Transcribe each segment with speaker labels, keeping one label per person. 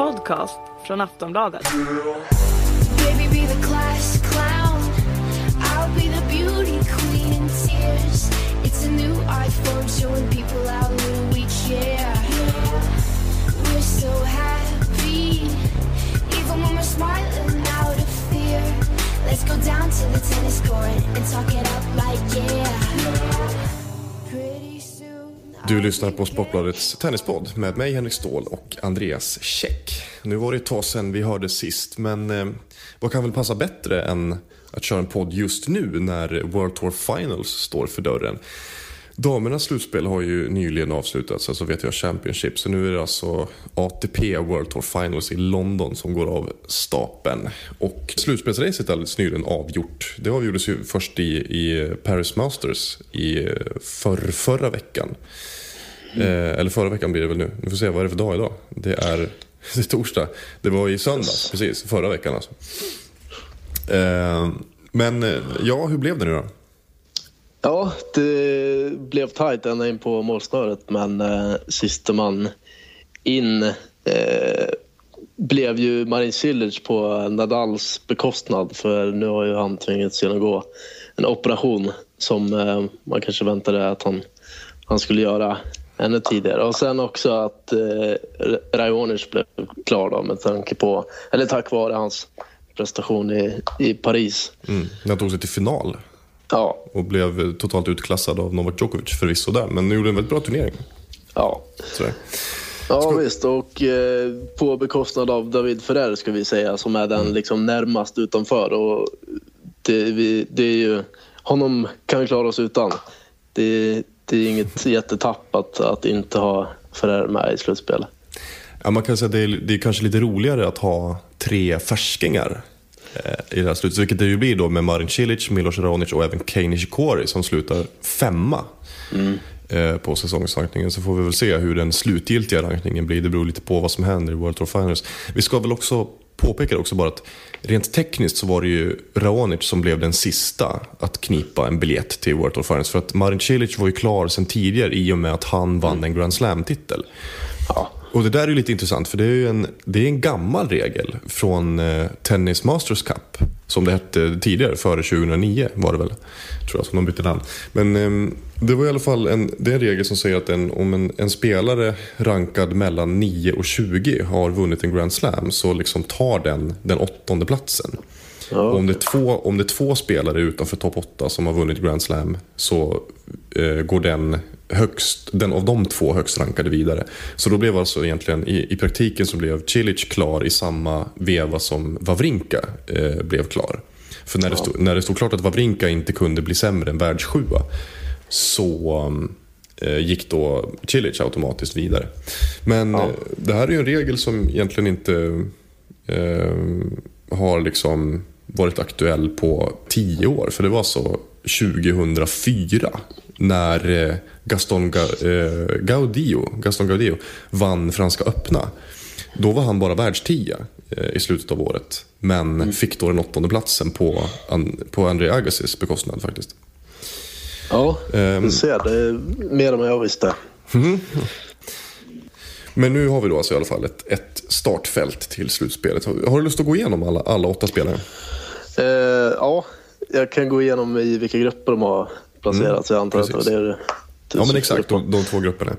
Speaker 1: podcast från Aftonbladet.
Speaker 2: Baby, be the class clown. I'll be the beauty queen in tears. It's a new iPhone showing people we care. We're so happy, even when we're smiling out of fear. Let's go down to the tennis court and talk it up like yeah. Pretty.
Speaker 3: Du lyssnar på Sportbladets tennispodd med mig Henrik Ståhl och Andreas Käck. Nu var det ett tag sedan vi hörde sist, men eh, vad kan väl passa bättre än att köra en podd just nu när World Tour Finals står för dörren? Damernas slutspel har ju nyligen avslutats, alltså WTA Championship, så nu är det alltså ATP World Tour Finals i London som går av stapeln. Och slutspelsracet är alldeles nyligen avgjort. Det avgjordes ju först i, i Paris Masters i eh, för, förra veckan. Eh, eller förra veckan blir det väl nu. Vi får se, vad är det för dag idag? Det är, det är torsdag. Det var i söndags, precis. Förra veckan alltså. Eh, men eh, ja, hur blev det nu då?
Speaker 4: Ja, det blev tajt ända in på målsnöret men eh, sista man in eh, blev ju Marin Cilic på Nadals bekostnad för nu har ju han tvingats genomgå en operation som eh, man kanske väntade att han, han skulle göra ännu tidigare. Och sen också att eh, Raonic blev klar då med tanke på, eller tack vare hans prestation i, i Paris.
Speaker 3: Mm. Han tog sig till final
Speaker 4: Ja,
Speaker 3: och blev totalt utklassad av Novak Djokovic förvisso där. Men gjorde en väldigt bra turnering.
Speaker 4: ja.
Speaker 3: Sådär.
Speaker 4: Ja visst och eh, på bekostnad av David Ferrer ska vi säga som är den liksom närmast utanför och det, vi, det är ju, honom kan vi klara oss utan. Det, det är inget jättetapp att, att inte ha Ferrer med i slutspelet.
Speaker 3: Ja, man kan säga att det är, det är kanske lite roligare att ha tre färskingar eh, i det här slutet. Vilket det ju blir då med Marin Cilic, Milos Raonic och även Kei Nishikori som slutar femma eh, på säsongsrankningen. Så får vi väl se hur den slutgiltiga rankningen blir. Det beror lite på vad som händer i World Tour Finals. Vi ska väl också påpekar också bara att rent tekniskt så var det ju Raonic som blev den sista att knipa en biljett till World of Finance För att Marin Cilic var ju klar sedan tidigare i och med att han vann en Grand Slam-titel.
Speaker 4: Ja,
Speaker 3: och det där är ju lite intressant för det är ju en, det är en gammal regel från eh, Tennis Masters Cup. Som det hette tidigare, före 2009 var det väl. Tror jag, som de bytte namn. Men ehm, det var i alla fall en, det är en regel som säger att en, om en, en spelare rankad mellan 9 och 20 har vunnit en Grand Slam så liksom tar den den åttonde platsen. Och om, det är två, om det två spelare utanför topp 8 som har vunnit Grand Slam så eh, går den, högst, den av de två högst rankade vidare. Så då blev alltså egentligen, i, i praktiken så blev Cilic klar i samma veva som Wawrinka eh, blev klar. För när det, stod, när det stod klart att Wawrinka inte kunde bli sämre än världssjua så eh, gick då Cilic automatiskt vidare. Men eh, det här är ju en regel som egentligen inte eh, har liksom varit aktuell på tio år. För det var så 2004 när eh, Gaston Ga- eh, Gaudio, Gaston Gaudio vann Franska öppna. Då var han bara världstia eh, i slutet av året. Men fick då den åttonde platsen på, på André Agassis bekostnad faktiskt.
Speaker 4: ja
Speaker 3: Ehm.
Speaker 4: du ser. Det är mer än vad jag visste.
Speaker 3: Men nu har vi då alltså i alla fall ett, ett startfält till slutspelet. Har, har du lust att gå igenom alla, alla åtta spelare?
Speaker 4: Eh, ja, jag kan gå igenom i vilka grupper de har placerats. jag antar att det var
Speaker 3: precis.
Speaker 4: det du
Speaker 3: Ja men exakt, de, de två grupperna.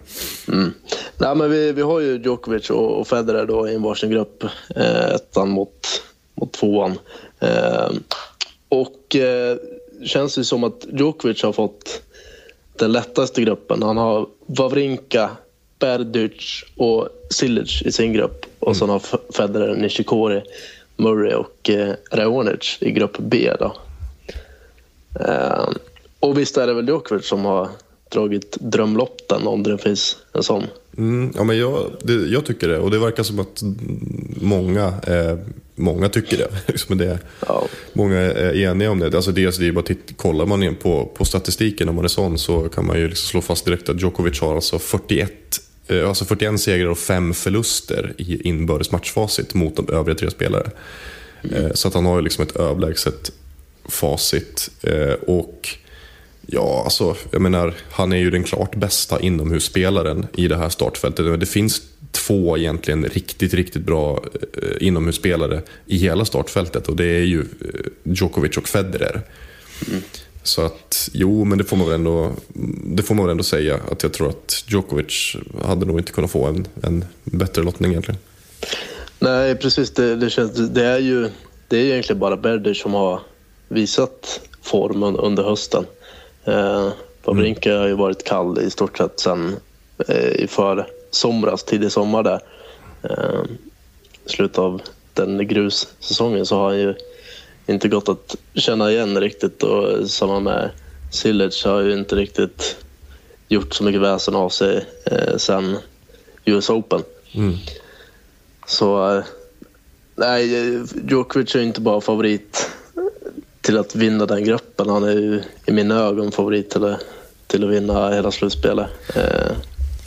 Speaker 4: Nej, men vi, vi har ju Djokovic och, och Federer då i en varsin grupp. Eh, ettan mot, mot tvåan. Eh, och eh, känns det som att Djokovic har fått den lättaste gruppen. Han har Wawrinka, Berdych och Cilic i sin grupp. Och sen har Federer, Nishikori, Murray och eh, Raonic i grupp B. Då. Eh, och visst är det väl Djokovic som har dragit drömlotten om det finns en sån.
Speaker 3: Mm, ja, men jag, det, jag tycker det och det verkar som att många, eh, många tycker det. Liksom det
Speaker 4: Ja.
Speaker 3: Många är eniga om det. Alltså dels det är bara att titta, kollar man in på, på statistiken om man är sån så kan man ju liksom slå fast direkt att Djokovic har alltså 41, eh, alltså 41 segrar och 5 förluster i inbördes matchfacit mot de övriga tre spelare. Eh, så att han har ju liksom ett överlägset facit. Eh, och Ja, alltså, jag menar, han är ju den klart bästa inomhusspelaren i det här startfältet. Det finns två egentligen riktigt, riktigt bra eh, inomhusspelare i hela startfältet och det är ju eh, Djokovic och Federer. Så att, jo, men det får man väl ändå, det får man väl ändå säga att jag tror att Djokovic hade nog inte kunnat få en, en bättre lottning egentligen.
Speaker 4: Nej, precis. Det, det, känns, det, är ju, det är ju egentligen bara Berder som har visat formen under hösten. Eh, Wawrinka har ju varit kall i stort sett sen eh, i för somras, tidig sommar där. Eh, slutet av den grussäsongen så har han ju inte gått att känna igen riktigt och samma med Silic har ju inte riktigt gjort så mycket väsen av sig eh, sen US Open. Så eh, nej, Djokovic är ju inte bara favorit till att vinna den gruppen. Han är ju i mina ögon favorit till att, till att vinna hela slutspelet. Eh,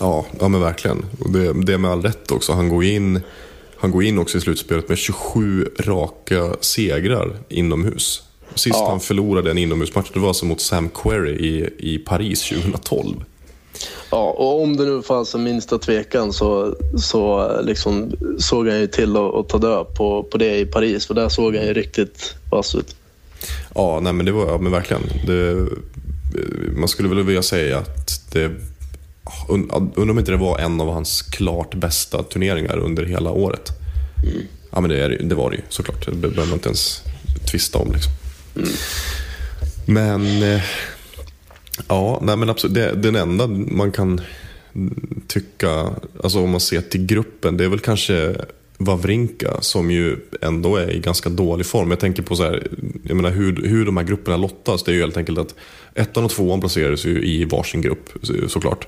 Speaker 3: Ja, ja men verkligen. Och det, det är med all rätt också. Han går, in, han går in också i slutspelet med 27 raka segrar inomhus. Sist
Speaker 4: Ja.
Speaker 3: han förlorade en inomhusmatch det var alltså mot Sam Querrey i, i Paris 2012.
Speaker 4: Ja, och om det nu fanns en minsta tvekan så, så liksom såg han ju till att, att ta död på, på det i Paris. För där såg han ju riktigt vass ut.
Speaker 3: Ja, nej men det var ja, men verkligen. Det, eh, man skulle väl vilja säga att det und- undrar om inte det var en av hans klart bästa turneringar under hela året. Ja, men det, är, det var det ju såklart. Det behöver man inte ens tvista om. Liksom. Men, eh, ja, nej men absolut. Det, den enda man kan tycka, alltså om man ser till gruppen, det är väl kanske Wawrinka som ju ändå är i ganska dålig form. Jag tänker på så här, jag menar hur, hur de här grupperna lottas. Det är ju helt enkelt att ettan och tvåan placeras ju i varsin grupp så- såklart.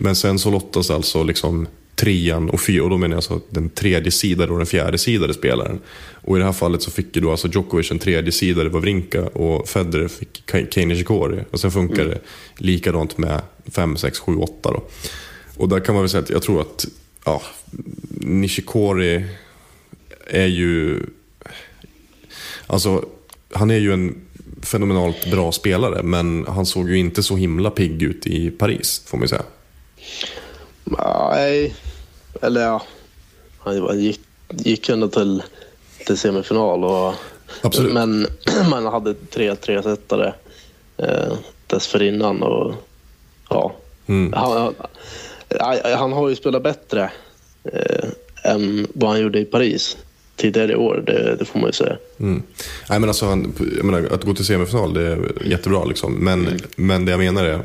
Speaker 3: Men sen så lottas alltså liksom trean och fyra, och då menar jag alltså den tredje sidade och den fjärde sidade spelaren. Och i det här fallet så fick ju då alltså Djokovic en tredje sidade Wawrinka och Federer fick Kei Nishikori. Och sen funkar det likadant med 5, 6, 7, 8 då. Och där kan man väl säga att jag tror att ja, Nishikori är ju... Alltså, han är ju en fenomenalt bra spelare, men han såg ju inte så himla pigg ut i Paris, får man ju säga.
Speaker 4: Nej, eller ja. Han gick, gick ändå till, till semifinal. Och,
Speaker 3: Absolut.
Speaker 4: Men man hade tre tresetare eh, dessförinnan. Och, ja.
Speaker 3: Mm.
Speaker 4: han, han, han har ju spelat bättre eh, än vad han gjorde i Paris tidigare i år. Det, det får man ju säga.
Speaker 3: Mm. Nej, men alltså, han, jag menar, att gå till semifinal det är jättebra. Liksom. Men, men det jag menar är,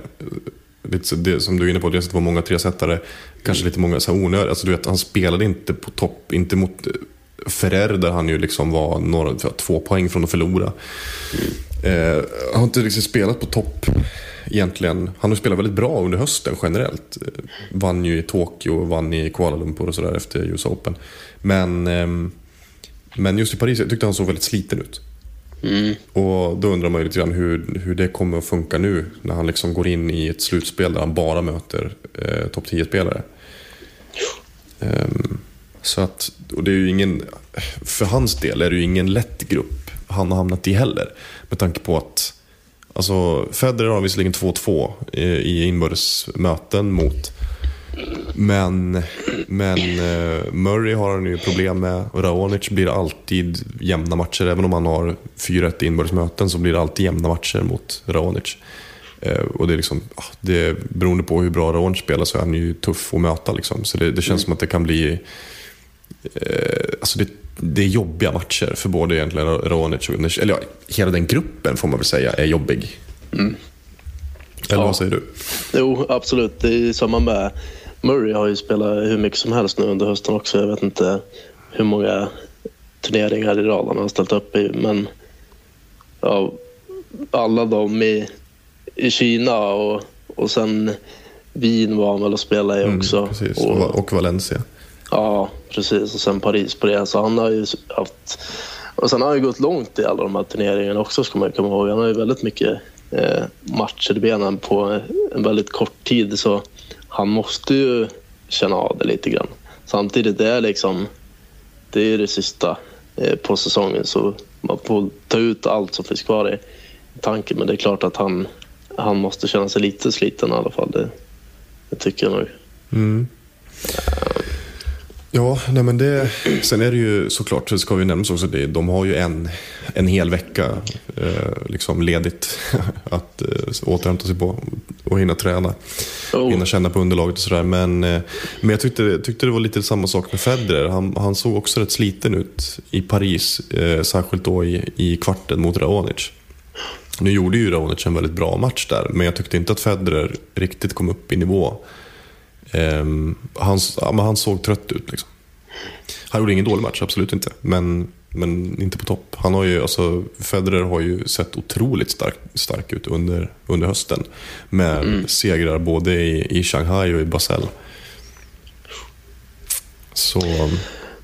Speaker 3: lite, det, som du är inne på, dels att det var många tresetare, kanske lite många så här onödiga. Alltså, du vet, han spelade inte på topp, inte mot eh, Ferrer där han ju liksom var några, två poäng från att förlora. Eh, han har inte riktigt spelat på topp egentligen. Han har spelat väldigt bra under hösten generellt. Eh, Vann ju i Tokyo, vann i Kuala Lumpur och sådär efter US Open. Men, ehm, men just i Paris jag tyckte han såg väldigt sliten ut. Och då undrar man ju lite grann hur, hur det kommer att funka nu när han liksom går in i ett slutspel där han bara möter eh, topp 10-spelare. Ehm, så att, och det är ju ingen, för hans del är det ju ingen lätt grupp han har hamnat i heller. Med tanke på att alltså, Federer har visserligen 2-2 i, i inbördes möten mot men, men eh, Murray har han ju problem med. Raonic blir alltid jämna matcher. Även om han har 4-1 inbördes möten så blir det alltid jämna matcher mot Raonic. Eh, och det är liksom, ah, det, beroende på hur bra Raonic spelar så är han ju tuff att möta. Liksom. Så det, det känns som att det kan bli... Eh, alltså det, det är jobbiga matcher för både egentligen Raonic och Eller ja, hela den gruppen får man väl säga är jobbig. Eller
Speaker 4: Ja.
Speaker 3: vad säger du?
Speaker 4: Jo, absolut. Det är samma med Murray har ju spelat hur mycket som helst nu under hösten också. Jag vet inte hur många turneringar i rad han har ställt upp i. Men ja, alla de i, i Kina och, och sen Wien var han väl och spelade i också.
Speaker 3: Mm, precis.
Speaker 4: Och,
Speaker 3: Och, Valencia.
Speaker 4: Ja, precis. Och sen Paris på det. Så han har ju haft... Och sen har han ju gått långt i alla de här turneringarna också, ska man komma ihåg. Han har ju väldigt mycket eh, matcher i benen på en väldigt kort tid. Så han måste ju känna av det lite grann. Samtidigt, det är liksom... Det är det sista eh, på säsongen, så man får ta ut allt som finns kvar i tanken. Men det är klart att han, han måste känna sig lite sliten i alla fall. Det, det tycker jag nog. Mm.
Speaker 3: Ja, nej men det, sen är det ju såklart, det ska vi nämna också, det, de har ju en, en hel vecka eh, liksom ledigt att eh, återhämta sig på och hinna träna.
Speaker 4: Oh.
Speaker 3: Hinna känna på underlaget och sådär. Men, eh, men jag tyckte, tyckte det var lite samma sak med Federer. Han, han såg också rätt sliten ut i Paris, eh, särskilt då i, i kvarten mot Raonic. Nu gjorde ju Raonic en väldigt bra match där, men jag tyckte inte att Federer riktigt kom upp i nivå. Um, han, ja, han såg trött ut. Liksom. Han gjorde ingen dålig match, absolut inte. Men, men inte på topp. Han har ju, alltså, Federer har ju sett otroligt stark, stark ut under, under hösten. Med
Speaker 4: Mm.
Speaker 3: segrar både i, i Shanghai och i Basel. Så,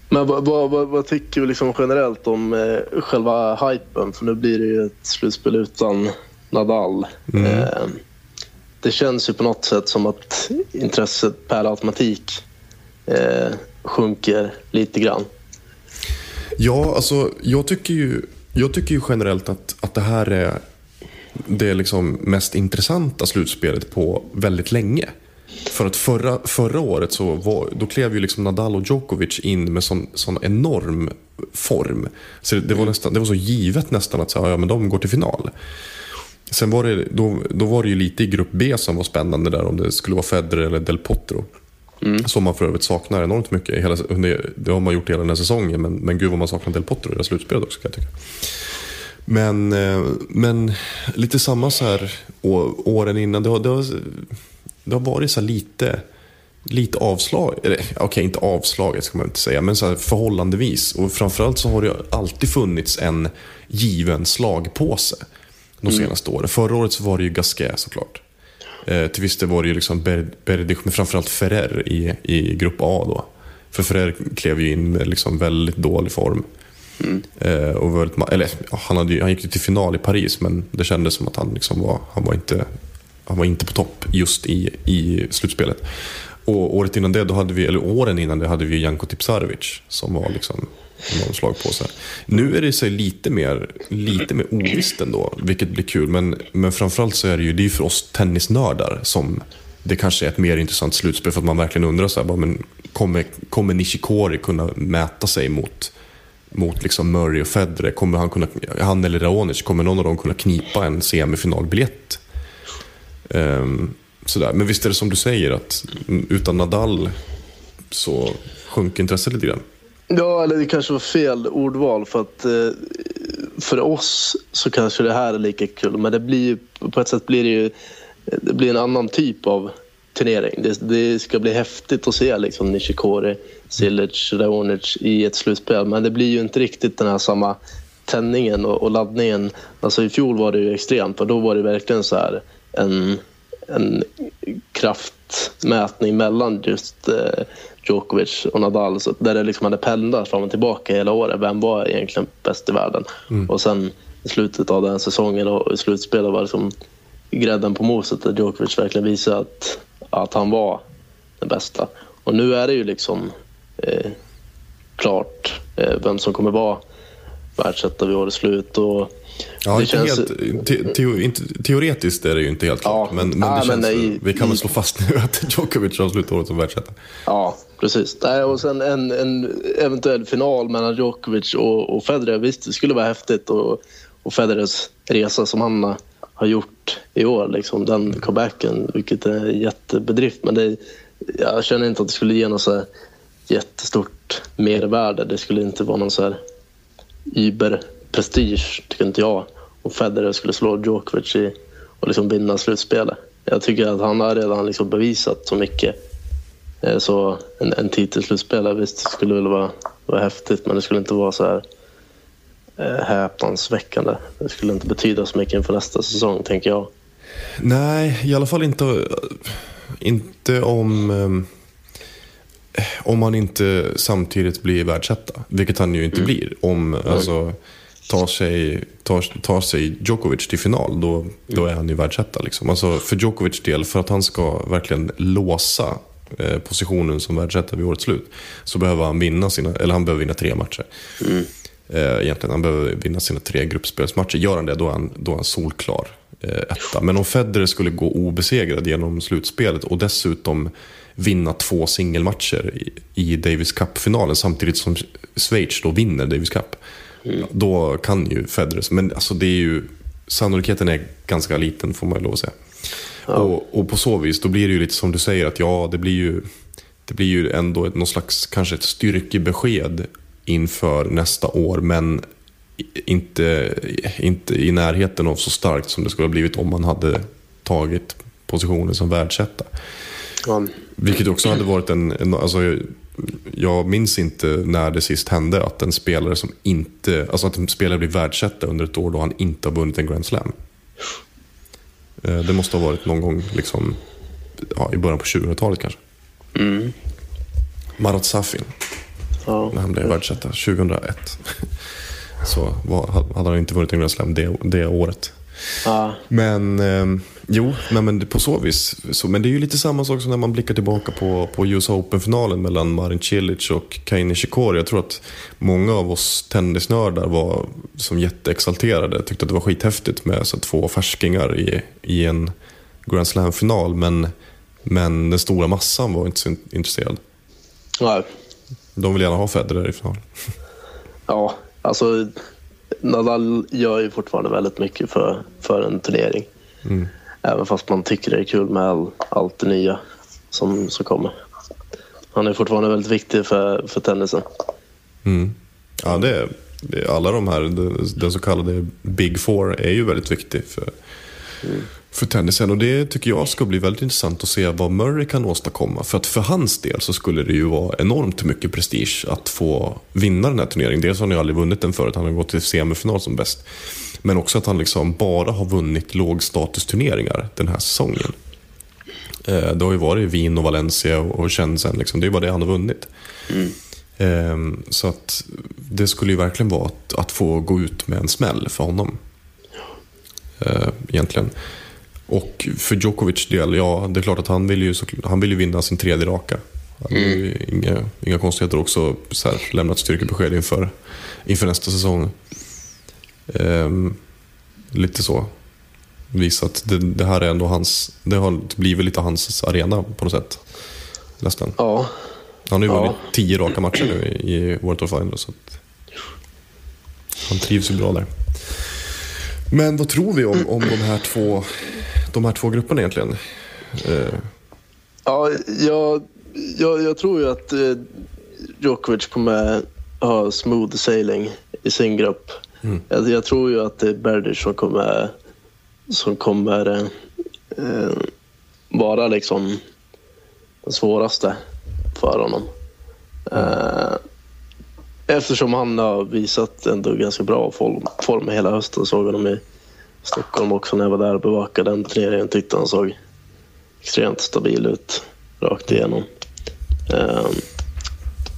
Speaker 4: Men vad, vad, vad, tycker vi liksom generellt om eh, själva hypen? För nu blir det ju ett slutspel utan Nadal. Eh, det känns ju på något sätt som att intresset per automatik eh, sjunker lite grann.
Speaker 3: ja, alltså jag tycker ju, jag tycker ju generellt att, att det här är det liksom mest intressanta slutspelet på väldigt länge. För att förra, förra året så var, då klev ju liksom Nadal och Djokovic in med sån, sån enorm form. Så det, det, var nästan, det var så givet nästan att så, ja, men de går till final. Sen var det, då, då var det ju lite i grupp B som var spännande där om det skulle vara Federer eller Del Potro. Som man för övrigt saknar enormt mycket. Hela, det har man gjort hela den här säsongen men, men gud vad man saknar Del Potro i det här slutspelet också kan jag tycka. Men, eh, men lite samma så här å- åren innan. Det har, det har, det har varit så lite, lite avslag. Eller okej, inte avslaget ska man inte säga. Men så förhållandevis. Och framförallt så har det alltid funnits en given slagpåse. De senaste åren. Förra året så var det ju Gasquet såklart. Eh, till viss del var det ju liksom Berdych, men framförallt Ferrer i, i grupp A då. För Ferrer klev ju in med liksom väldigt dålig form. Eh, och väldigt, eller, han, hade ju, han gick ju till final i Paris, men det kändes som att han, liksom var, han, var, inte, han var inte på topp just i, i slutspelet. Och året innan det, då hade vi, eller åren innan det, hade vi Janko Tipsarevic som var liksom någon slag på sig. Nu är det sig lite mer, lite mer ovisst ändå, vilket blir kul. Men, men framförallt så är det ju det är för oss tennisnördar som det kanske är ett mer intressant slutspel för att man verkligen undrar så här, bara, men kommer, kommer Nishikori kunna mäta sig mot mot liksom Murray och Federer. Kommer han, kunna, han eller Raonic, kommer någon av dem kunna knipa en semifinalbiljett? Um, sådär. Men visst är det som du säger att utan Nadal så sjunker intresset lite grann.
Speaker 4: Ja, eller det kanske var fel ordval för att eh, för oss så kanske det här är lika kul. Men det blir ju, på ett sätt blir det ju eh, det blir en annan typ av turnering. Det, det ska bli häftigt att se liksom Nishikori, Silic, Raonic i ett slutspel. Men det blir ju inte riktigt den här samma tändningen och, och laddningen. Alltså i fjol var det ju extremt och då var det verkligen så här en, en kraftmätning mellan just eh, Djokovic och Nadal. Så där det liksom hade pendlat fram och tillbaka hela året. Vem var egentligen bäst i världen? Och sen i slutet av den säsongen och i slutspelet var det som grädden på moset där Djokovic verkligen visade att, att han var den bästa. Och nu är det ju liksom eh, klart eh, vem som kommer vara världsetta vid årets slut. Och
Speaker 3: Ja,
Speaker 4: det
Speaker 3: inte
Speaker 4: känns-
Speaker 3: helt, te, teo, inte, teoretiskt är det ju inte helt klart.
Speaker 4: Ja.
Speaker 3: Men, men, det
Speaker 4: Ja, men
Speaker 3: känns,
Speaker 4: i-
Speaker 3: vi kan väl slå fast nu att Djokovic avslutar året som världsetta.
Speaker 4: Ja, precis. Nej, och sen en, en eventuell final mellan Djokovic och, och Federer. Visst, det skulle vara häftigt. Och, och Federers resa som han har- gjort i år, liksom, den comebacken, vilket är en jättebedrift. Men det, jag känner inte att det skulle ge något så här jättestort mervärde. Det skulle inte vara någon så här Uber-prestige, tycker inte jag. Om Federer skulle slå Djokovic i, och liksom vinna slutspelet. Jag tycker att han har redan liksom bevisat så mycket. Eh, Så en, en titelslutspelare, visst det skulle väl vara, vara häftigt men det skulle inte vara så här eh, häpnadsväckande. Det skulle inte betyda så mycket inför nästa säsong, tänker jag.
Speaker 3: Nej, i alla fall inte, inte om, om han inte samtidigt blir världsetta. Vilket han ju inte blir. Om alltså, tar, sig, tar, tar sig Djokovic till final, då, då är han ju världsetta. Liksom. Alltså, för Djokovic del, för att han ska verkligen låsa eh, positionen som världsetta vid årets slut, så behöver han vinna sina, eller han behöver vinna tre matcher. Eh, egentligen, han behöver vinna sina tre gruppspelsmatcher. Gör han det, då är han, då är han solklar eh, etta. Men om Federer skulle gå obesegrad genom slutspelet och dessutom vinna två singelmatcher i, i Davis Cup-finalen samtidigt som Schweiz då vinner Davis Cup. Då kan ju Federer, men alltså det är ju, sannolikheten är ganska liten får man lov att säga. Och, och på så vis, då blir det ju lite som du säger att ja, det blir ju, det blir ju ändå ett, någon slags, kanske ett styrkebesked inför nästa år, men inte, inte i närheten av så starkt som det skulle ha blivit om man hade tagit positionen som världsetta.
Speaker 4: Ja,
Speaker 3: Vilket också hade varit en, en alltså, jag minns inte när det sist hände att en spelare som inte, alltså att en spelare blir världsetta under ett år då han inte har vunnit en Grand Slam. Eh, Det måste ha varit någon gång liksom, ja, i början på 2000-talet kanske. Marat Safin,
Speaker 4: ja.
Speaker 3: när han blev världsetta 2001. Så var, hade han inte vunnit en Grand Slam det, det året.
Speaker 4: ja.
Speaker 3: Men eh, jo, nej, men på så vis. Så, men det är ju lite samma sak som när man blickar tillbaka på, på US Open-finalen mellan Marin Cilic och Kei Nishikori. Jag tror att många av oss tennisnördar var som jätteexalterade. Tyckte att det var skithäftigt med så, två färskingar i, i en Grand Slam-final. Men, men den stora massan var inte så in- intresserad.
Speaker 4: Nej.
Speaker 3: De vill gärna ha Federer i final.
Speaker 4: Ja, alltså Nadal gör ju fortfarande väldigt mycket för, för en turnering. Även fast man tycker det är kul med all, allt det nya som, som kommer. Han är fortfarande väldigt viktig för, för tennisen.
Speaker 3: Mm. Ja, det är, alla de här, den, så kallade Big Four är ju väldigt viktig för, för tennisen. Och det tycker jag ska bli väldigt intressant att se vad Murray kan åstadkomma. För att för hans del så skulle det ju vara enormt mycket prestige att få vinna den här turneringen. Dels har han ju aldrig vunnit den förut, han har gått till semifinal som bäst. Men också att han liksom bara har vunnit lågstatusturneringar den här säsongen. Eh, det har ju varit Wien och Valencia och Shenzhen. Liksom. Det är ju bara det han har vunnit. Mm. Så att det skulle ju verkligen vara att, att få gå ut med en smäll för honom. Eh, egentligen. Och för Djokovic del, ja det är klart att han vill ju, han vill ju vinna sin tredje raka. Ju inga, inga konstigheter också så här, lämnat styrkebesked inför, inför nästa säsong. Ehm, lite så. Visa att det, det här är ändå hans, det har blivit lite hans arena på något sätt. Nästan.
Speaker 4: Ja,
Speaker 3: Han har ju
Speaker 4: Ja.
Speaker 3: vunnit tio raka matcher nu i World of Finals. Så han trivs ju bra där. Men vad tror vi om, om de, här två, de här två grupperna egentligen? Eh,
Speaker 4: ja jag, jag, jag tror ju att eh, Djokovic kommer ha smooth sailing i sin grupp. Jag, jag tror ju att det är Berdych som kommer, som kommer eh, vara liksom den svåraste för honom. Eh, eftersom han har visat ändå ganska bra form, form hela hösten. Såg honom i Stockholm också när jag var där och bevakade den turneringen. Tyckte han såg extremt stabil ut rakt igenom. Eh,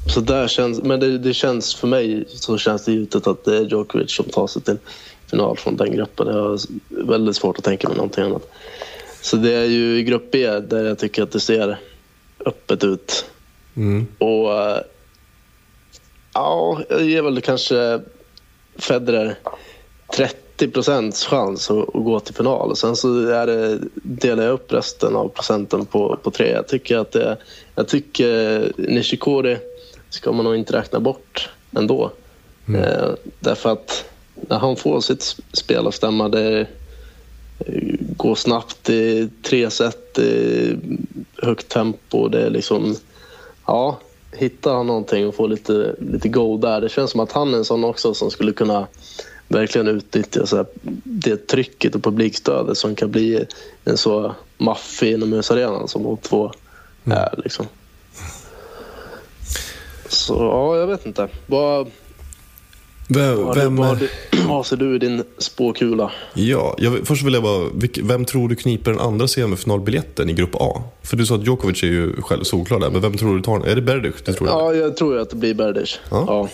Speaker 4: så där känns, men det, det känns för mig så känns det givet att det är Djokovic som tar sig till final från den gruppen. Jag har väldigt svårt att tänka mig någonting annat. Så det är ju i grupp B där jag tycker att det ser öppet ut.
Speaker 3: mm,
Speaker 4: Och eh, ja, jag ger väl kanske Federer 30 procents chans att, att gå till final. Sen så är det, delar jag upp resten av procenten på, på tre. Jag tycker att det, jag tycker Nishikori ska man nog inte räkna bort ändå. Eh, därför att när han får sitt spel att stämma, det går snabbt, är tre set, högt tempo, det är liksom ja, hittar han någonting och får lite, lite go där. Det känns som att han är en sån också som skulle kunna verkligen utnyttja så här, det trycket och publikstödet som kan bli en så maffig inomhusarenan som de två är. Liksom. Så ja, jag vet inte. Vad,
Speaker 3: vem, vem,
Speaker 4: vad, vad ser du i din spåkula?
Speaker 3: ja, jag, först vill jag bara, vem tror du kniper den andra semifinalbiljetten i grupp A? För du sa att Djokovic är ju själv solklar där, men vem tror du tar den? Är det Berdych? Det tror.
Speaker 4: Ja, jag tror att det blir Berdych.
Speaker 3: Ja.
Speaker 4: Ja.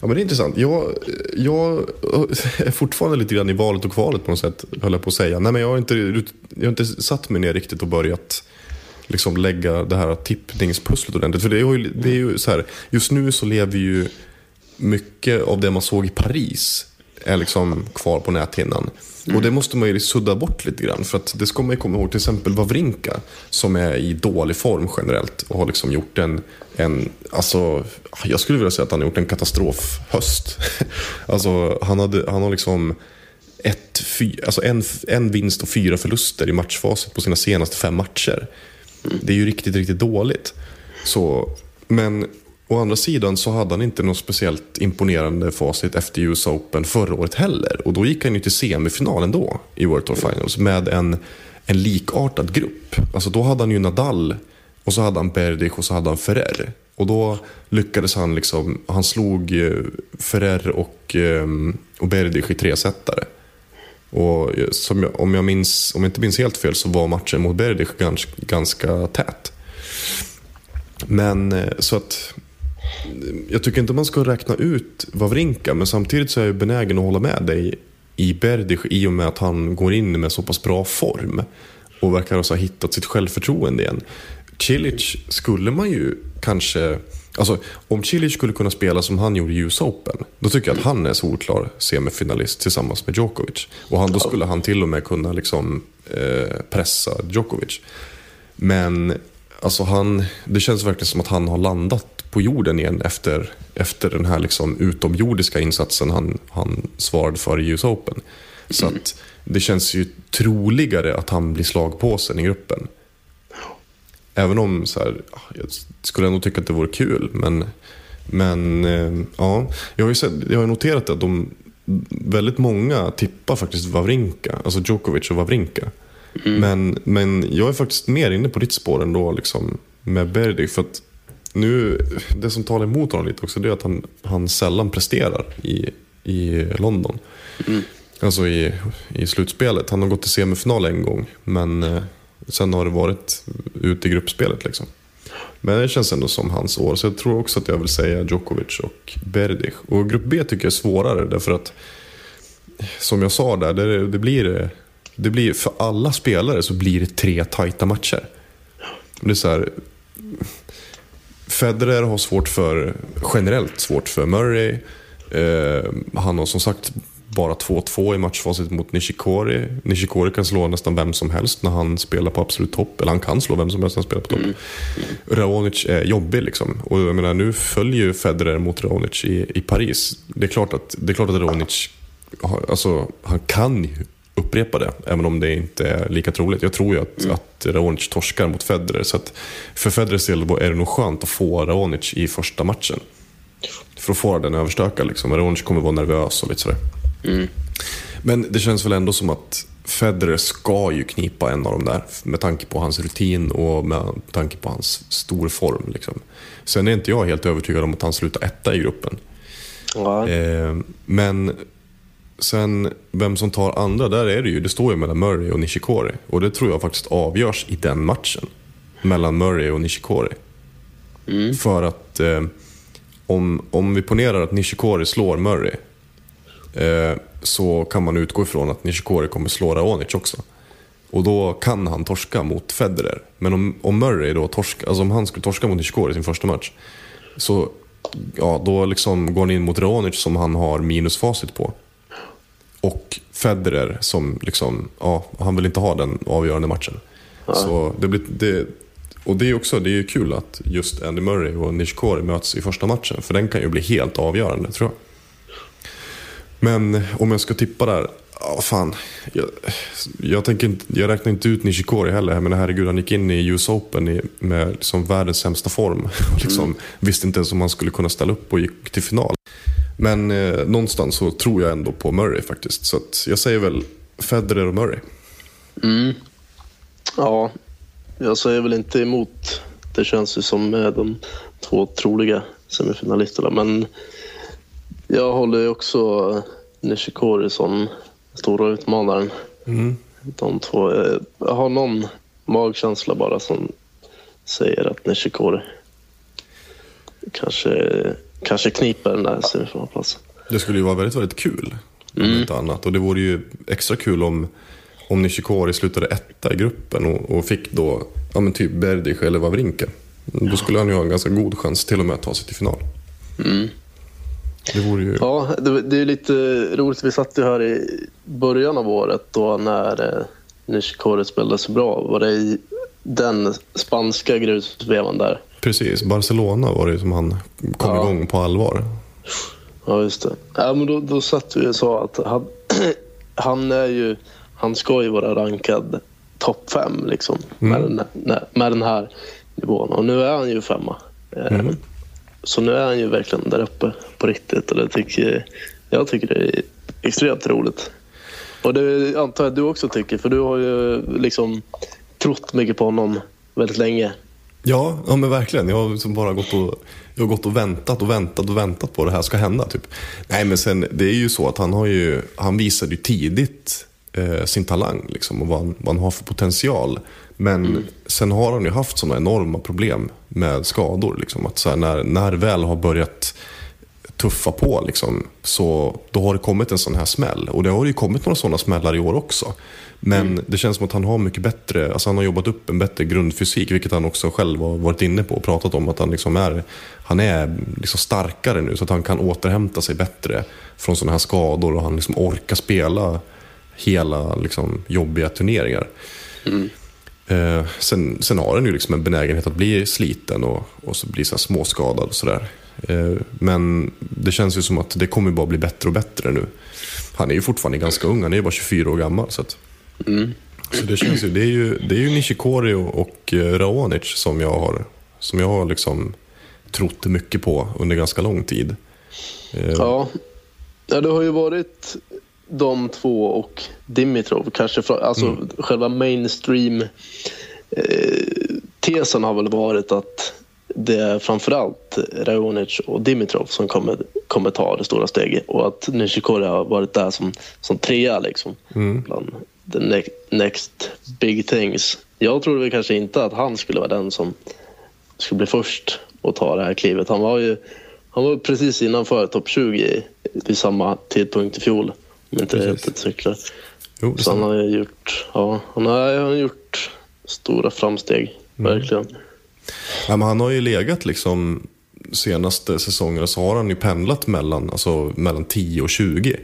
Speaker 3: Ja, men det är intressant. Jag, jag eh, är fortfarande lite grann i valet och kvalet på något sätt, höll jag på att säga. Nej, men jag, har inte, jag har inte satt mig ner riktigt och börjat liksom lägga det här tippningspusslet ordentligt. För det är ju, det är ju så här, just nu så lever ju mycket av det man såg i Paris är liksom kvar på näthinnan. Och det måste man ju sudda bort lite grann. För att det ska man ju komma ihåg. Till exempel Wawrinka som är i dålig form generellt. Och har liksom gjort en, en alltså, jag skulle vilja säga att han har gjort en katastrofhöst. alltså han, hade, han har liksom ett, fy, alltså en, en vinst och fyra förluster i matchfasen på sina senaste fem matcher. Det är ju riktigt, riktigt dåligt. Så, men å andra sidan så hade han inte något speciellt imponerande facit efter US Open förra året heller. Och då gick han ju till semifinalen då i World Tour Finals med en, en likartad grupp. Alltså då hade han ju Nadal och så hade han Berdych och så hade han Ferrer. Och då lyckades han liksom, han slog eh, Ferrer och, eh, och Berdych i tresetare. Och eh, som jag, om, jag minns, om jag inte minns helt fel så var matchen mot Berdych ganska, ganska tät. Men så att jag tycker inte man ska räkna ut Wawrinka, men samtidigt så är jag benägen att hålla med dig i Berdych i och med att han går in med så pass bra form och verkar ha hittat sitt självförtroende igen. Cilic skulle man ju kanske... Alltså, om Cilic skulle kunna spela som han gjorde i US Open, då tycker jag att han är solklar semifinalist tillsammans med Djokovic. Och han, då skulle han till och med kunna liksom, eh, pressa Djokovic. Men alltså han, det känns verkligen som att han har landat på jorden igen efter, efter den här liksom utomjordiska insatsen han, han svarade för i US Open. Så att det känns ju troligare att han blir slagpåsen i gruppen. Även om så här, jag skulle ändå tycka att det vore kul. Men, men eh, ja, jag har sett, jag har noterat att de, väldigt många tippar faktiskt Wawrinka, alltså Djokovic och Wawrinka. Mm. Men, men jag är faktiskt mer inne på ditt spår ändå liksom, med Berdy. För att nu, det som talar emot honom lite också det är att han, han sällan presterar i, i London. Mm. Alltså i, i slutspelet. Han har gått till semifinal en gång men eh, sen har det varit ute i gruppspelet. Liksom. Men det känns ändå som hans år. Så jag tror också att jag vill säga Djokovic och Berdych. Och grupp B tycker jag är svårare därför att som jag sa där, det, det blir, det blir för alla spelare så blir det tre tajta matcher. Det är så här, Federer har svårt för, generellt svårt för Murray. Eh, han har som sagt bara 2-2 i matchfacit mot Nishikori. Nishikori kan slå nästan vem som helst när han spelar på absolut topp. Eller han kan slå vem som helst när han spelar på topp. Mm. Raonic är jobbig liksom. Och jag menar, nu följer ju Federer mot Raonic i, i Paris. Det är klart att, det är klart att Raonic, alltså, han kan ju upprepa det, även om det inte är lika troligt. Jag tror ju att, mm. att Raonic torskar mot Federer. Så att för Federers del är det nog skönt att få Raonic i första matchen. För att få den överstökad. Liksom. Raonic kommer vara nervös och lite sådär. Mm. Men det känns väl ändå som att Federer ska ju knipa en av dem där. Med tanke på hans rutin och med tanke på hans storform. Liksom. Sen är inte jag helt övertygad om att han slutar etta i gruppen. Ja. Eh, men Sen vem som tar andra, där är det ju, det står ju mellan Murray och Nishikori. Och det tror jag faktiskt avgörs i den matchen. Mellan Murray och Nishikori. Mm. För att eh, om, om vi ponerar att Nishikori slår Murray. Eh, så kan man utgå ifrån att Nishikori kommer slå Raonic också. Och då kan han torska mot Federer. Men om, om Murray då torska, alltså om han skulle torska mot Nishikori i sin första match. Så ja, då liksom går han in mot Raonic som han har minusfacit på. Och Federer som liksom, ja, han vill inte ha den avgörande matchen. Ja. Så det blir, det, och det är också det är kul att just Andy Murray och Nishikori möts i första matchen. För den kan ju bli helt avgörande tror jag. Men om jag ska tippa där, ja fan. Jag, jag, tänker inte, jag räknar inte ut Nishikori heller. Men herregud, han gick in i US Open i, med liksom världens sämsta form. Och liksom, mm. Visste inte ens om han skulle kunna ställa upp och gick till final. Men eh, någonstans så tror jag ändå på Murray faktiskt. Så jag säger väl Federer och Murray.
Speaker 4: Mm. Ja, jag säger väl inte emot. Det känns ju som de två troliga semifinalisterna. Men jag håller ju också Nishikori som stora utmanaren. Mm. De två. Eh, jag har någon magkänsla bara som säger att Nishikori kanske kanske kniper den där semifinalplatsen.
Speaker 3: Det skulle ju vara väldigt, väldigt kul. Om mm. inte annat. Och det vore ju extra kul om, om Nishikori slutade etta i gruppen och, och fick då ja, men typ Berdych eller Wawrinka. Då skulle han ju ha en ganska god chans till och med att ta sig till final.
Speaker 4: Mm.
Speaker 3: Det vore ju...
Speaker 4: Ja, det, det är lite roligt. Vi satt ju här i början av året då när eh, Nishikori spelade så bra. Var det i den spanska grusvevan där?
Speaker 3: Precis, Barcelona var det som han kom
Speaker 4: Ja.
Speaker 3: igång på allvar.
Speaker 4: Ja, just det. Ja, men då, då satt vi och sa att han, han är ju... Han ska ju vara rankad topp fem liksom, med, den, med, den här nivån. Och nu är han ju femma. Eh, Så nu är han ju verkligen där uppe på riktigt. Och det tycker, jag tycker det är extremt roligt. Och det antar jag att du också tycker, för du har ju liksom trott mycket på honom väldigt länge.
Speaker 3: Ja, ja men verkligen. Jag har liksom bara gått och, jag har gått och väntat och väntat och väntat på att det här ska hända. Typ. Nej, men sen, det är ju så att han, har ju, han visade ju tidigt eh, sin talang liksom, och vad han, vad han har för potential. Men sen har han ju haft sådana enorma problem med skador. Liksom, att så här, när, när väl har börjat tuffa på liksom, så då har det kommit en sån här smäll. Och det har ju kommit några sådana smällar i år också. Men det känns som att han har mycket bättre, alltså han har jobbat upp en bättre grundfysik, vilket han också själv har varit inne på och pratat om. Att han liksom är, han är liksom starkare nu så att han kan återhämta sig bättre från sådana här skador och han liksom orkar spela hela liksom, jobbiga turneringar. Eh, sen, sen har han ju liksom en benägenhet att bli sliten och, och så bli så här småskadad och sådär. Eh, men det känns ju som att det kommer bara bli bättre och bättre nu. Han är ju fortfarande ganska ung, han är ju bara 24 år gammal. Så, att, så det känns ju, det är ju, det är ju Nishikori och, eh, Raonic som jag har, som jag har liksom trott mycket på under ganska lång tid. Eh,
Speaker 4: Ja. ja, det har ju varit de två och Dimitrov. Kanske fra, alltså själva mainstream eh, tesen har väl varit att det är framförallt Raonic och Dimitrov som kommer, kommer ta det stora steget och att Nishikori har varit där som, som trea liksom. Bland the ne- next big things. Jag trodde väl kanske inte att han skulle vara den som skulle bli först att ta det här klivet. Han var ju han var precis innanför topp 20 vid samma tidpunkt i fjol. Om inte ett cyklar.
Speaker 3: jo,
Speaker 4: Så han har ju gjort, ja, han har, han har gjort stora framsteg. Verkligen.
Speaker 3: Ja, men han har ju legat liksom senaste säsongerna så har han ju pendlat mellan, alltså, mellan 10 och 20.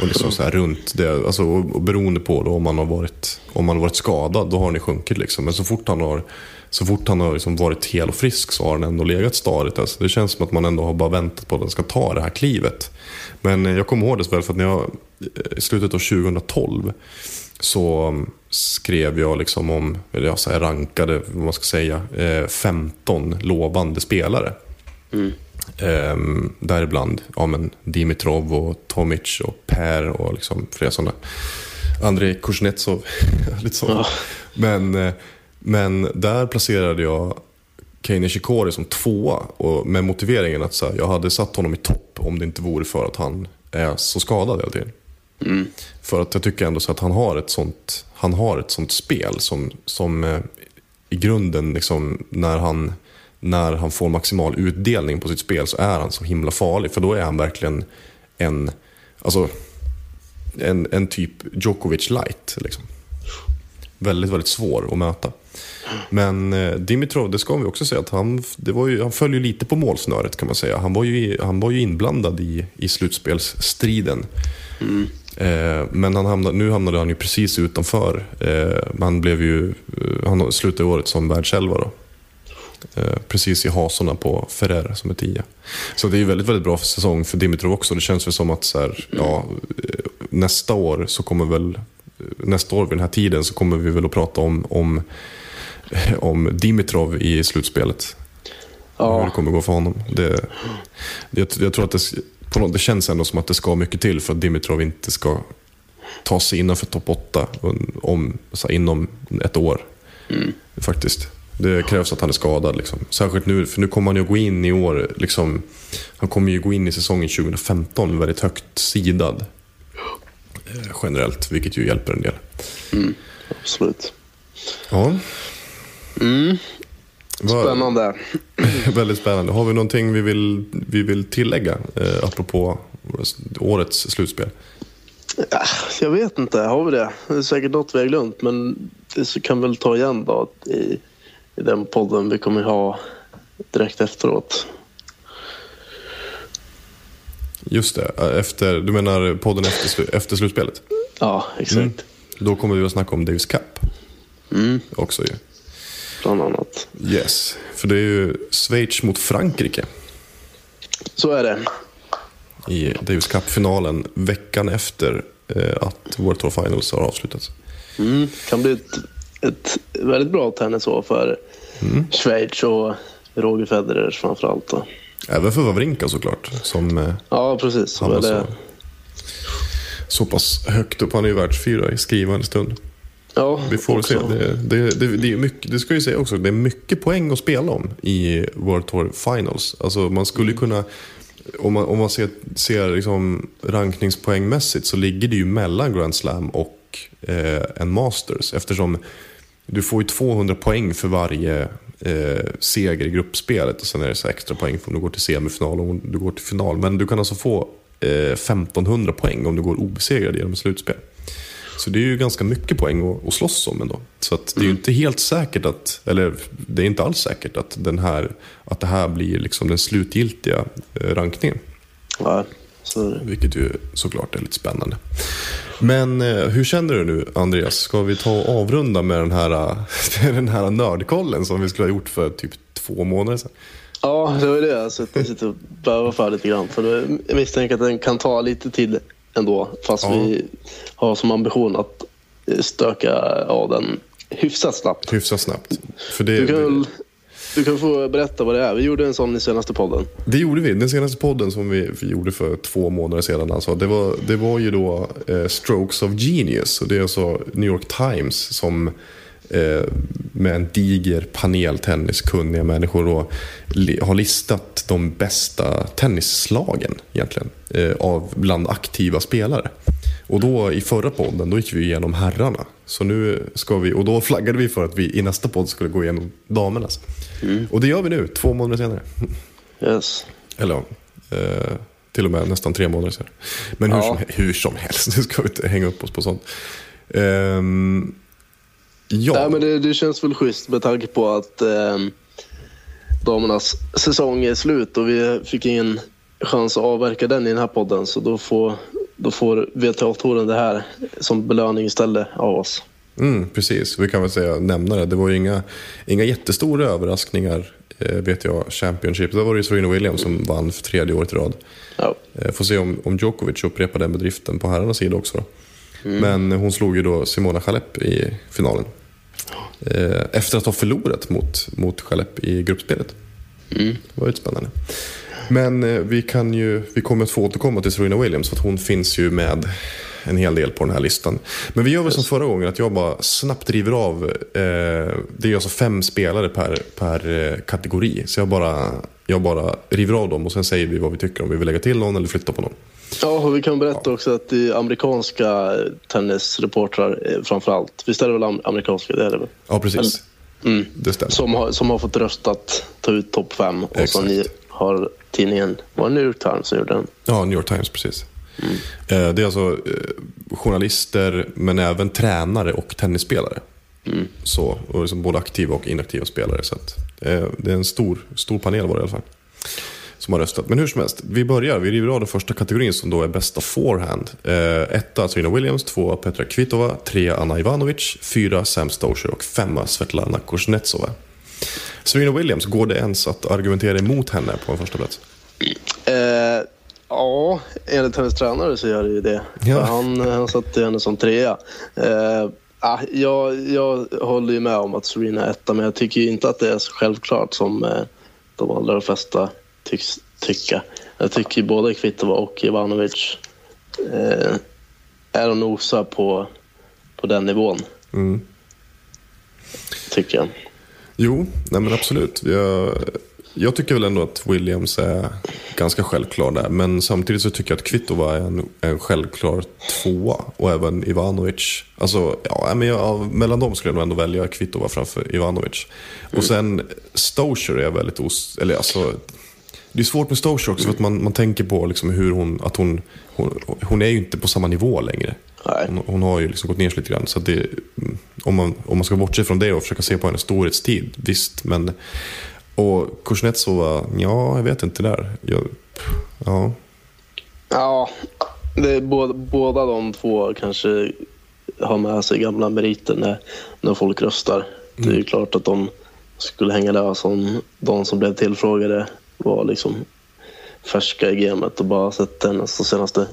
Speaker 3: Och liksom så här runt det, alltså, och beroende på då, om man har varit, om man har varit skadad, då har den ju sjunkit. Liksom. Men så fort han har, så fort han har liksom varit hel och frisk så har den ändå legat stadigt. Alltså, det känns som att man ändå har bara väntat på att den ska ta det här klivet. Men eh, jag kommer ihåg det så väl för att när jag, eh, i slutet av 2012 så mm, skrev jag liksom om, eller jag så rankade, vad man ska säga, eh, 15 lovande spelare. Mm. Ehm, däribland ja, men Dimitrov och Tomic och Per och liksom flera sådana. Andrei Kuznetsov. lite så. Men, eh, men där placerade jag Kei Nishikori som tvåa och med motiveringen att så här, jag hade satt honom i topp om det inte vore för att han är så skadad hela tiden. För att jag tycker ändå så att han har ett sånt, han har ett sånt spel som, som eh, i grunden, liksom, när, han, när han får maximal utdelning på sitt spel så är han så himla farlig. För då är han verkligen en, alltså, en, en typ Djokovic light. Liksom. Väldigt, väldigt svår att möta. Men eh, Dimitrov, det ska vi också säga att han, det var ju, han föll ju lite på målsnöret kan man säga. Han var ju, han var ju inblandad i, i slutspelsstriden. Eh, men han hamnade, nu hamnade han ju precis utanför. Eh, han, blev ju, eh, han slutade året som världselva då. Eh, precis i hasorna på Ferrer som är tia. Så det är ju väldigt, väldigt bra för säsong för Dimitrov också. Det känns väl som att så här, ja, eh, nästa år så kommer väl nästa år vid den här tiden så kommer vi väl att prata om, om, om Dimitrov i slutspelet. Hur det
Speaker 4: Ja,
Speaker 3: kommer gå för honom. Det, det, jag tror att det, något, det känns ändå som att det ska mycket till för att Dimitrov inte ska ta sig innanför topp 8 om, så här, inom ett år. Faktiskt. Det krävs att han är skadad. Liksom. Särskilt nu, för nu kommer han ju gå in i år. Liksom, han kommer ju gå in i säsongen 2015 väldigt högt sidad. Eh, generellt, vilket ju hjälper en del.
Speaker 4: absolut.
Speaker 3: Ja. Vad-
Speaker 4: Spännande.
Speaker 3: Väldigt spännande. Har vi någonting vi vill, vi vill tillägga eh, apropå årets slutspel?
Speaker 4: Jag vet inte, har vi det? Det är säkert något vi har glömt, men det kan väl ta igen då i, i den podden vi kommer ha direkt efteråt.
Speaker 3: Just det, efter, du menar podden efter, efter slutspelet?
Speaker 4: Ja, exakt.
Speaker 3: Då kommer vi att snacka om Davis Cup
Speaker 4: Mm,
Speaker 3: också ju.
Speaker 4: bland annat.
Speaker 3: Yes, för det är ju Schweiz mot Frankrike
Speaker 4: Så är det.
Speaker 3: i Davis Cup-finalen veckan efter eh, att World Tour Finals har avslutats.
Speaker 4: Mm, kan bli ett, ett väldigt bra tennisår för Schweiz och Roger Federer framförallt. Då.
Speaker 3: Även för Wawrinka såklart, som eh,
Speaker 4: Ja, precis.
Speaker 3: han var så, så pass högt upp. Han är ju världsfyra i skrivande stund.
Speaker 4: ja,
Speaker 3: Vi får se.
Speaker 4: också.
Speaker 3: Det, det, det, det, är mycket, det ska ju säga också, det är mycket poäng att spela om i World Tour Finals. Alltså man skulle ju kunna, om man, om man ser, ser liksom rankningspoängmässigt så ligger det ju mellan Grand Slam och eh, en Masters. Eftersom du får ju 200 poäng för varje eh, seger i gruppspelet. Och sen är det så extra poäng om du går till semifinal och om du går till final. Men du kan alltså få eh, 1500 poäng om du går obesegrad genom slutspel. Så det är ju ganska mycket poäng att, att slåss om ändå. Så att det är ju inte helt säkert att, eller det är inte alls säkert att, den här, att det här blir liksom den slutgiltiga eh, rankningen.
Speaker 4: Ja, så det.
Speaker 3: Vilket ju såklart är lite spännande. Men eh, hur känner du nu Andreas? Ska vi ta och avrunda med den här, eh, den här nördkollen som vi skulle ha gjort för typ två månader sedan?
Speaker 4: Ja, det var det. Alltså, jag sitter och bövar för lite grann. För jag misstänker att den kan ta lite tid ändå. Fast
Speaker 3: Ja.
Speaker 4: vi har som ambition att stöka av den hyfsat snabbt.
Speaker 3: Hyfsat snabbt. För det,
Speaker 4: Du kan, väl, du kan få berätta vad det är. Vi gjorde en sån i senaste podden.
Speaker 3: Det gjorde vi. Den senaste podden som vi, gjorde för två månader sedan. Alltså, det, var, det var ju då eh, Strokes of Genius. Och det är alltså New York Times som eh, med en diger panel tenniskunniga människor då, li, har listat de bästa tennisslagen egentligen. Eh, av bland aktiva spelare. Och då i förra podden då gick vi igenom herrarna. Så nu ska vi, och då flaggade vi för att vi i nästa podd skulle gå igenom damernas. Och det gör vi nu, två månader senare.
Speaker 4: Yes.
Speaker 3: Eller ja, eh, till och med nästan tre månader sedan. Men hur,
Speaker 4: Ja.
Speaker 3: som, hur som helst, nu ska vi inte hänga upp oss på sånt. Ehm, ja,
Speaker 4: Nej, men det, det känns väl schysst med tanke på att eh, damernas säsong är slut och vi fick ingen chans att avverka den i den här podden. Så då får, då får VTA-touren det här som belöning istället av oss.
Speaker 3: mm, precis. Vi kan väl säga, nämna det. Det var ju inga, inga jättestora överraskningar, eh, vet jag, Championship. Där var det ju Serena Williams som vann för tredje året i rad.
Speaker 4: Ja,
Speaker 3: Eh, får se om, om Djokovic upprepar den bedriften på herrarnas sida också. Då. Men hon slog ju då Simona Halep i finalen. Eh, efter att ha förlorat mot, mot Halep i gruppspelet. Det var ju spännande. Men eh, vi, kan ju, vi kommer att få återkomma till Serena Williams för att hon finns ju med en hel del på den här listan. Men vi gör väl som förra gången att jag bara snabbt river av. Eh, det är alltså fem spelare per, per eh, kategori. Så jag bara, jag bara river av dem och sen säger vi vad vi tycker om vi vill lägga till någon eller flytta på någon.
Speaker 4: ja och vi kan berätta också att det är amerikanska tennisreportrar eh, framför allt. Visst är det väl am- amerikanska? Det är det väl.
Speaker 3: Ja, precis.
Speaker 4: Mm.
Speaker 3: Det stämmer.
Speaker 4: Som har, som har fått röstat ta ut topp fem. Och
Speaker 3: Exakt.
Speaker 4: så ni har tidningen, var det New York Times som gjorde den?
Speaker 3: Ja, New York Times, precis. Eh, Det är alltså eh, journalister, men även tränare och tennisspelare. Så, och liksom både aktiva och inaktiva spelare. Så att, eh, det är en stor, stor panel var det i alla fall. Som har röstat. Men hur som helst, vi börjar. Vi river av den första kategorin som då är bästa forehand. Eh, etta Serena Williams, tvåa Petra Kvitova, trea Anna Ivanovic, fyra Sam Stosur och femma Svetlana Kuznetsova. Serena Williams, går det ens att argumentera emot henne på en första plats?
Speaker 4: Eh, ja, enligt hennes tränare så gör det ju det.
Speaker 3: Ja.
Speaker 4: Han, han satte henne som trea. Eh, ah, jag, jag håller ju med om att Serena är etta, men jag tycker ju inte att det är så självklart som eh, de allra flesta tycks tycka. Jag tycker både Kvitova och Ivanovic eh, är och nosar på, på den nivån.
Speaker 3: Mm.
Speaker 4: Tycker jag.
Speaker 3: Jo, nej men absolut. Jag, jag tycker väl ändå att Williams är ganska självklar där. Men samtidigt så tycker jag att Kvitova är en, en självklar tvåa. Och även Ivanovic. Alltså, ja, men jag, mellan dem skulle jag nog ändå välja Kvitova framför Ivanovic. Och sen Stosur är väldigt os... Eller alltså... Det är svårt med Stosur också för att man, man tänker på liksom hur hon... Att hon, hon, hon är ju inte på samma nivå längre. Hon, hon har ju liksom gått ner sig lite grann. Så det, mm, om, man, om man ska bortse från det och försöka se på hennes storhetstid, visst. Men, och Kuznetsova, ja, jag vet inte där. Jag, ja.
Speaker 4: Ja, det båda, båda de två kanske har med sig gamla meriter när, när folk röstar. Det är ju klart att de skulle hänga lös om de som blev tillfrågade var liksom färska i gamet och bara sett hennes de senaste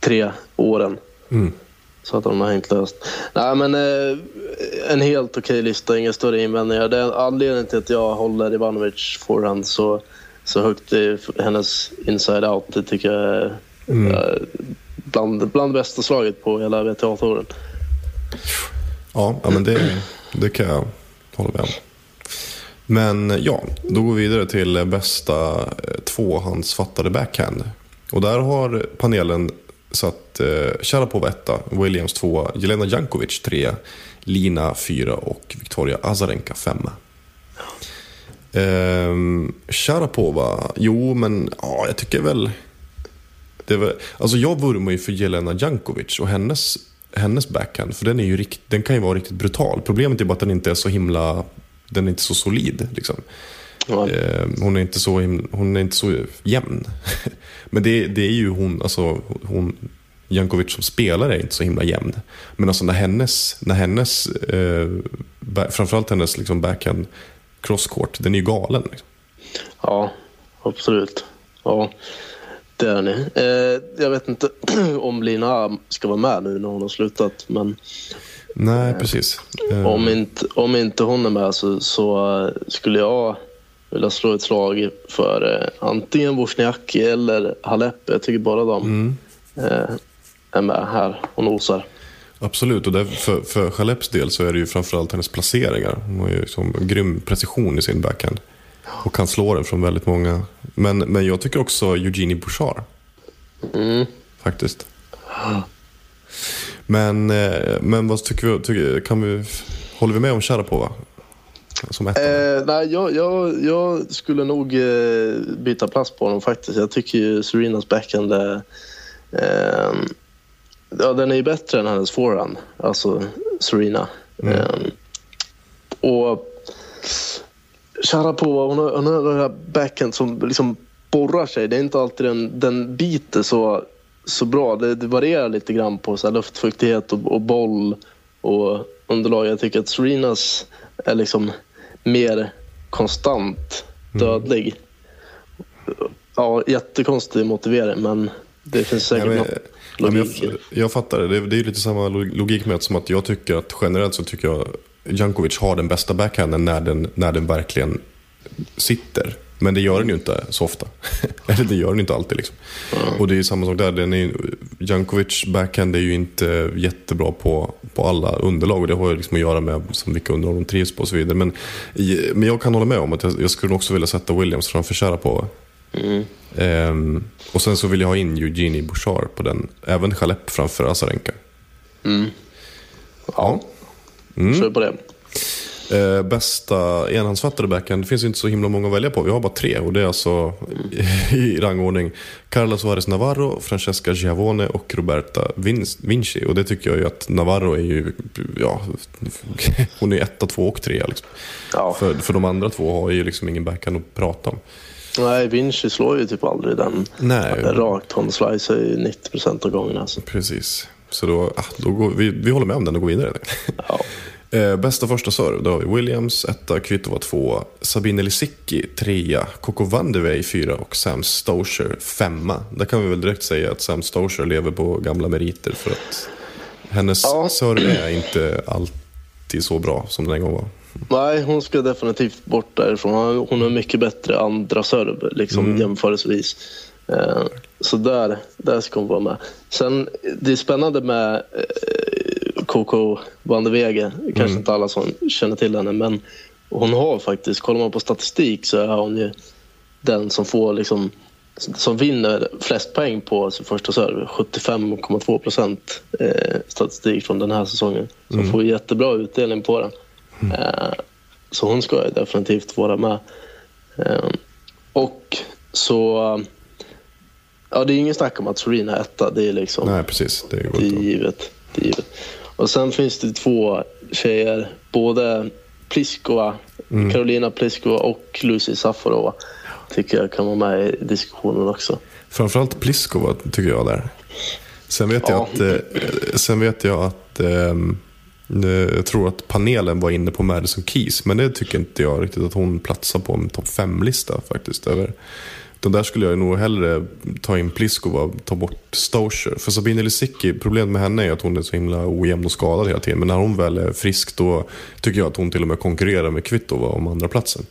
Speaker 4: tre åren.
Speaker 3: Mm.
Speaker 4: Så att de har hängt löst. Nej, men eh, en helt okej lista, inga större invändningar. Det är anledningen till att jag håller Ivanovic forehand så, så högt i hennes inside out. Det tycker jag är eh, bland, bland det bästa slaget på hela WTA-touren.
Speaker 3: Ja, ja men det, det kan jag hålla med om. Men ja, då går vi vidare till bästa eh, tvåhandsfattade backhand. Och där har panelen så att eh, Sharapova etta, Williams tvåa, Jelena Jankovic trea, Lina fyra och Victoria Azarenka femma. Ehm, Sharapova, jo men ja, jag tycker väl... Det är väl alltså jag vurmar ju för Jelena Jankovic och hennes, hennes backhand, för den, är ju rikt, den kan ju vara riktigt brutal. Problemet är bara att den inte är så himla... Den är inte så solid. Liksom.
Speaker 4: Ja.
Speaker 3: Eh, hon, är inte så himla, hon är inte så jämn. Men det, det är ju hon, alltså hon, Jankovic som spelare är inte så himla jämn. Men alltså när hennes, när hennes eh, framförallt hennes liksom backhand crosscourt, den är ju galen. Liksom.
Speaker 4: Ja, absolut. Ja, det är ni. Eh, jag vet inte om Lina ska vara med nu när hon har slutat. Men
Speaker 3: Nej, precis. Eh,
Speaker 4: om, inte, om inte hon är med så, så eh, skulle jag vilja slå ett slag för eh, antingen Wozniacki eller Halep. Jag tycker bara de eh, är med här och nosar.
Speaker 3: Absolut, och där, för, för Chaleps del så är det ju framförallt hennes placeringar. Hon har ju liksom grym precision i sin backhand. Och kan slå den från väldigt många. Men, men jag tycker också Eugenie Bouchard.
Speaker 4: Mm.
Speaker 3: Faktiskt. Men, eh, men vad tycker vi? Tycker, kan vi håller vi med om Sharapova? Som ett
Speaker 4: Eh, nej, jag, jag, jag skulle nog eh, byta plats på honom faktiskt. Jag tycker ju Serenas backhand är... Eh, ja, den är ju bättre än hennes forehand, alltså Serena. Eh, och Sharapova, hon har, hon har den här backhand som liksom borrar sig. Det är inte alltid den, den biter så, så bra. Det, det varierar lite grann på så luftfuktighet och, och boll och underlag. Jag tycker att Serenas är liksom mer konstant dödlig. Ja, jättekonstig motivering men det finns
Speaker 3: Ja,
Speaker 4: säkert
Speaker 3: ja, men
Speaker 4: logik i
Speaker 3: jag, jag fattar det. Det är, det är lite samma lo- logik med att, som att jag tycker att generellt så tycker jag Jankovic har den bästa backhanden när den, när den verkligen sitter. Men det gör den ju inte så ofta. Eller det gör den inte alltid. Liksom. Och det är samma sak där. Den är, Jankovic backhand är ju inte jättebra på, på alla underlag. Och det har ju liksom att göra med som vilka underlag de trivs på och så vidare. Men, men jag kan hålla med om att jag, jag skulle också vilja sätta Williams framför Sharapova. Ehm, och sen så vill jag ha in Eugenie Bouchard på den. Även Chalep framför Azarenka.
Speaker 4: Ja, kör på det.
Speaker 3: Eh, bästa enhandsfattade backhand, det finns inte så himla många att välja på. Vi har bara tre och det är alltså i rangordning Carla Suarez Navarro, Francesca Giavone och Roberta Vin- Vinci. Och det tycker jag ju att Navarro är ju, ja, hon är ju etta, två och tre. Liksom.
Speaker 4: Ja.
Speaker 3: För, för de andra två har ju liksom ingen backhand att prata om.
Speaker 4: Nej, Vinci slår ju typ aldrig den
Speaker 3: Nej.
Speaker 4: rakt. Hon slicear ju 90 procent av gångerna. Alltså.
Speaker 3: Precis. Så då, ah, då går vi, vi håller med om den och går vidare.
Speaker 4: Ja.
Speaker 3: Eh, bästa första serve, då har vi Williams etta, Kvitova tvåa, Sabine Lisicki trea, Coco Van de Wey fyra och Sam Stosur femma. Där kan vi väl direkt säga att Sam Stosur lever på gamla meriter för att hennes
Speaker 4: Ja.
Speaker 3: serve är inte alltid så bra som den en gång var.
Speaker 4: Nej, hon ska definitivt bort därifrån. Hon- har mycket bättre andra serve liksom, jämförelsevis. Eh, så där, där ska hon vara med. Sen, det är spännande med Coco van de Wege. Kanske inte alla som känner till henne, men hon har faktiskt, kollar man på statistik så är hon ju den som får liksom som vinner flest poäng på sin första serve. 75,2 procent eh, statistik från den här säsongen. Så hon får jättebra utdelning på den. Eh, så hon ska ju definitivt vara med. Eh, och så... Ja, det är ingen snack om att Serena är etta. Det är liksom...
Speaker 3: Nej, precis. Det
Speaker 4: är givet. Det är givet. Och sen finns det två tjejer, både Pliskova,
Speaker 3: Mm.
Speaker 4: Carolina Pliskova och Lucy Safarova. tycker jag kan vara med i diskussionen också.
Speaker 3: Framförallt Pliskova tycker jag där. Sen vet jag
Speaker 4: Ja.
Speaker 3: att, eh, sen vet jag att eh, jag tror att panelen var inne på Madison Keys, men det tycker inte jag riktigt att hon platsar på en topp 5-lista faktiskt. Över. Utan där skulle jag nog hellre ta in Pliskova och ta bort Stosur. För Sabine Lisicki, problemet med henne är att hon är så himla ojämn och skadad hela tiden. Men när hon väl är frisk då tycker jag att hon till och med konkurrerar med Kvitova om andra platsen.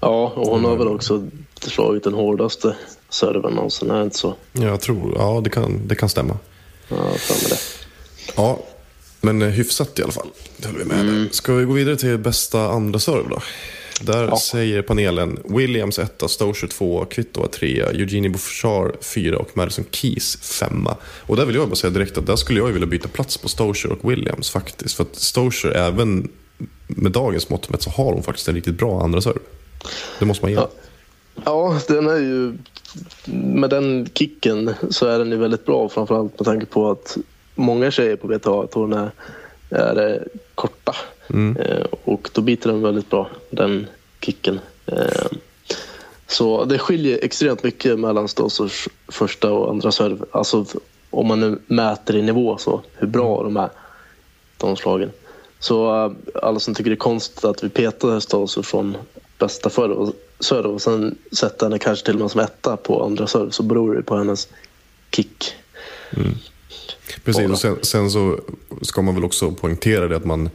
Speaker 4: Ja, och hon har väl också slagit den hårdaste serven någonsin, är det inte så?
Speaker 3: Jag tror, ja det kan, det kan stämma.
Speaker 4: Ja, fram med det.
Speaker 3: Ja, men eh, hyfsat i alla fall. Det håller vi med mm. Ska vi gå vidare till bästa andra serve då? Där säger panelen Williams 1, Stocher 2, Kvitova 3, Eugenie Bouchard 4 och Madison Keys 5. Och där vill jag bara säga direkt att där skulle jag vilja byta plats på Stocher och Williams faktiskt. För att Stocher, även med dagens mått mätt, så har hon faktiskt en riktigt bra andra serve. Det måste man ge.
Speaker 4: Ja. Ja, den är ju... Med den kicken så är den ju väldigt bra. Framförallt med tanke på att många tjejer på hon är, är korta. Eh, och då biter den väldigt bra, den kicken. Eh, så det skiljer extremt mycket mellan Stossers första och andra serve. Alltså om man nu mäter i nivå så, hur bra de är, de slagen. Så eh, alla som tycker det är konstigt att vi petar Stosur från bästa serve och, serve och sen sätter henne kanske till och med som etta på andra serve så beror det på hennes kick.
Speaker 3: Precis,
Speaker 4: Bara.
Speaker 3: och sen, sen så ska man väl också poängtera det att man,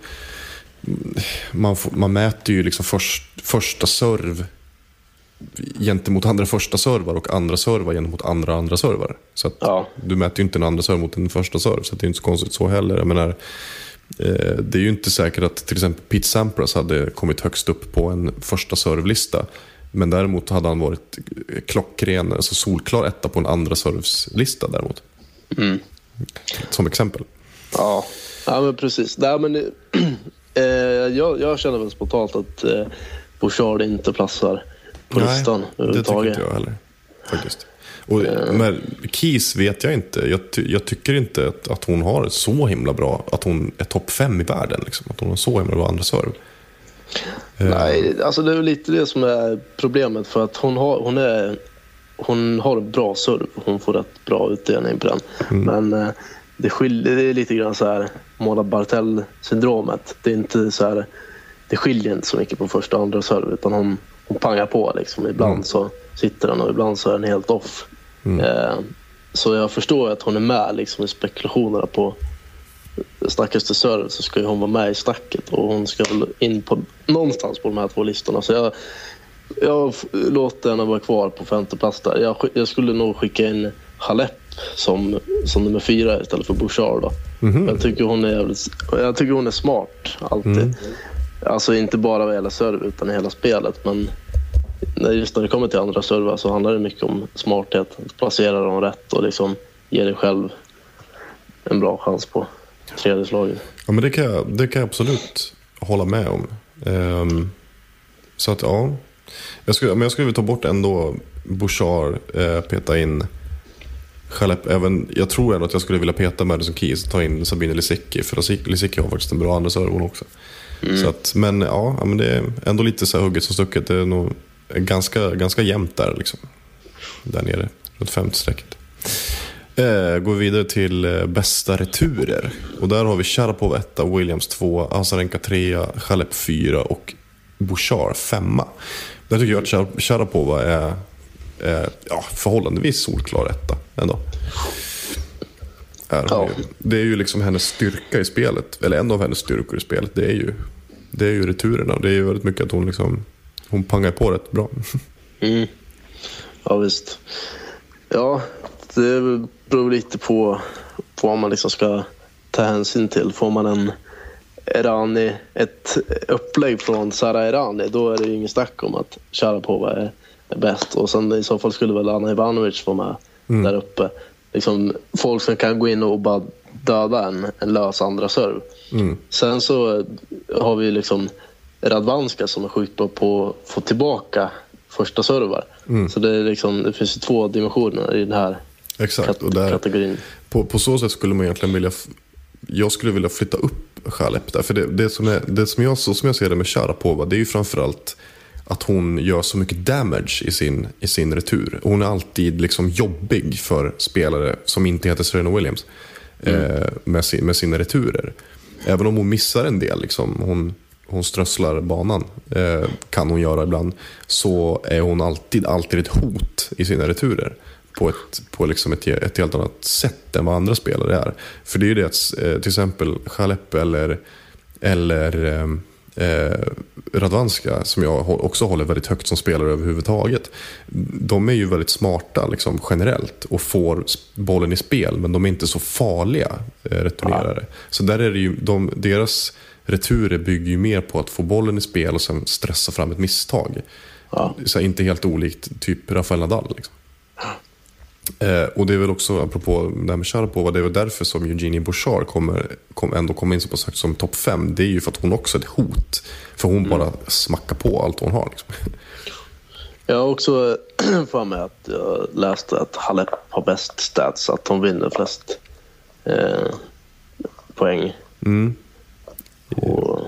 Speaker 3: man, får, man mäter ju liksom först, första serv gentemot andra första servar och andra servar gentemot andra andra servar. Så
Speaker 4: Ja.
Speaker 3: du mäter ju inte en andra serv mot en första serv, så det är inte så konstigt så heller. Jag menar, eh, det är ju inte säkert att till exempel Pete Sampras hade kommit högst upp på en första servlista. Men däremot hade han varit klockren, alltså solklar etta på en andra servslista däremot. Som exempel.
Speaker 4: Ja, ja men precis. Nej, men, eh, jag, jag känner väl spontant att eh, Bouchard inte platsar på listan
Speaker 3: det tycker
Speaker 4: överhuvudtaget.
Speaker 3: inte jag heller. Faktiskt. Och, men Keys vet jag inte. Jag, ty, jag tycker inte att, att hon har så himla bra, att hon är topp fem i världen. Liksom. Att hon har så himla bra andra serv.
Speaker 4: Nej, alltså det är väl lite det som är problemet för att hon har, hon är, hon har bra serv. Hon får rätt bra utdelning på den. Men eh, det, skiljer, det är lite grann så här Mona Bartell-syndromet. Det är inte så här, det skiljer inte så mycket på första och andra serv utan hon, hon pangar på liksom. Ibland så sitter den och ibland så är den helt off. Eh, så jag förstår att hon är med liksom, i spekulationerna på snackas till serve så ska ju hon vara med i snacket och hon ska väl in på någonstans på de här två listorna. Så jag, jag låter henne vara kvar på femte plats där. Jag, jag skulle nog skicka in Halep som, som nummer fyra istället för Bouchard. Då. Jag, tycker hon är jävligt, jag tycker hon är smart alltid. Alltså inte bara vad gäller serve utan i hela spelet. Men just när det kommer till andra servar så handlar det mycket om smarthet. Att placera dem rätt och liksom ge dig själv en bra chans på tredje slaget.
Speaker 3: Ja, men det kan, jag, det kan jag absolut hålla med om. Ehm, så att ja. Jag skulle, men jag skulle vilja ta bort ändå Bouchard, eh, peta in Chalep, även, jag tror ändå att jag skulle vilja peta Madison Keys och ta in Sabine Lisicki. För Lisicki- har faktiskt en bra andra serve hon också. Så att, men ja, men det är ändå lite så här hugget som stucket. Det är nog ganska, ganska jämnt där liksom. Där nere, runt femte strecket. Eh, går vi vidare till eh, bästa returer. Och där har vi Sharapov 1, Williams 2, Azarenka 3, Chalep 4 och Bouchard 5. Där tycker jag att Shar- Sharapova är, är ja, förhållandevis solklar etta ändå. Är
Speaker 4: Ja.
Speaker 3: ju. Det är ju liksom hennes styrka i spelet, eller en av hennes styrkor i spelet. Det är ju, det är ju returerna. Det är ju väldigt mycket att hon liksom, hon pangar på rätt bra.
Speaker 4: Mm. Ja, visst. Ja, det beror lite på, på vad man liksom ska ta hänsyn till. Får man en Erani, ett upplägg från Sara Erani, då är det ju ingen snack om att Sharapova är, är bäst. Och sen i så fall skulle väl Anna Ivanovic vara med där uppe. Liksom, folk som kan gå in och bara döda en, en lös andra serv. Sen så har vi liksom Radvanska som är sjukt bra på att få tillbaka första servar. Så det, är liksom, det finns ju två dimensioner i den här
Speaker 3: Exakt.
Speaker 4: kat-
Speaker 3: Och där,
Speaker 4: kategorin.
Speaker 3: På, på så sätt skulle man egentligen vilja... Jag skulle vilja flytta upp Chalep där. För det, det, som är, det som jag, så som jag ser det med Sharapova, det är ju framförallt att hon gör så mycket damage i sin, i sin retur. Hon är alltid liksom jobbig för spelare som inte heter Serena Williams eh, med, sin, med sina returer. Även om hon missar en del, liksom, hon, hon strösslar banan, eh, kan hon göra ibland, så är hon alltid, alltid ett hot i sina returer. På, ett, på liksom ett, ett helt annat sätt än vad andra spelare är. För det är ju det att eh, till exempel Chalep eller, eller eh, Radvanska, som jag också håller väldigt högt som spelare överhuvudtaget. De är ju väldigt smarta liksom, generellt och får bollen i spel, men de är inte så farliga eh, returnerare. Så där är det ju, de, deras returer bygger ju mer på att få bollen i spel och sen stressa fram ett misstag.
Speaker 4: Ja.
Speaker 3: Så inte helt olikt typ Rafael Nadal. Liksom. Eh, och det är väl också, apropå det här med Sharapova, det är väl därför som Eugenie Bouchard kommer, kom, ändå kommer in så pass högt som topp fem. Det är ju för att hon också är ett hot. För hon bara smackar på allt hon har. Liksom.
Speaker 4: Jag har också för mig att jag läste att Halep har bäst stats, att hon vinner flest eh, poäng.
Speaker 3: Mm.
Speaker 4: Och,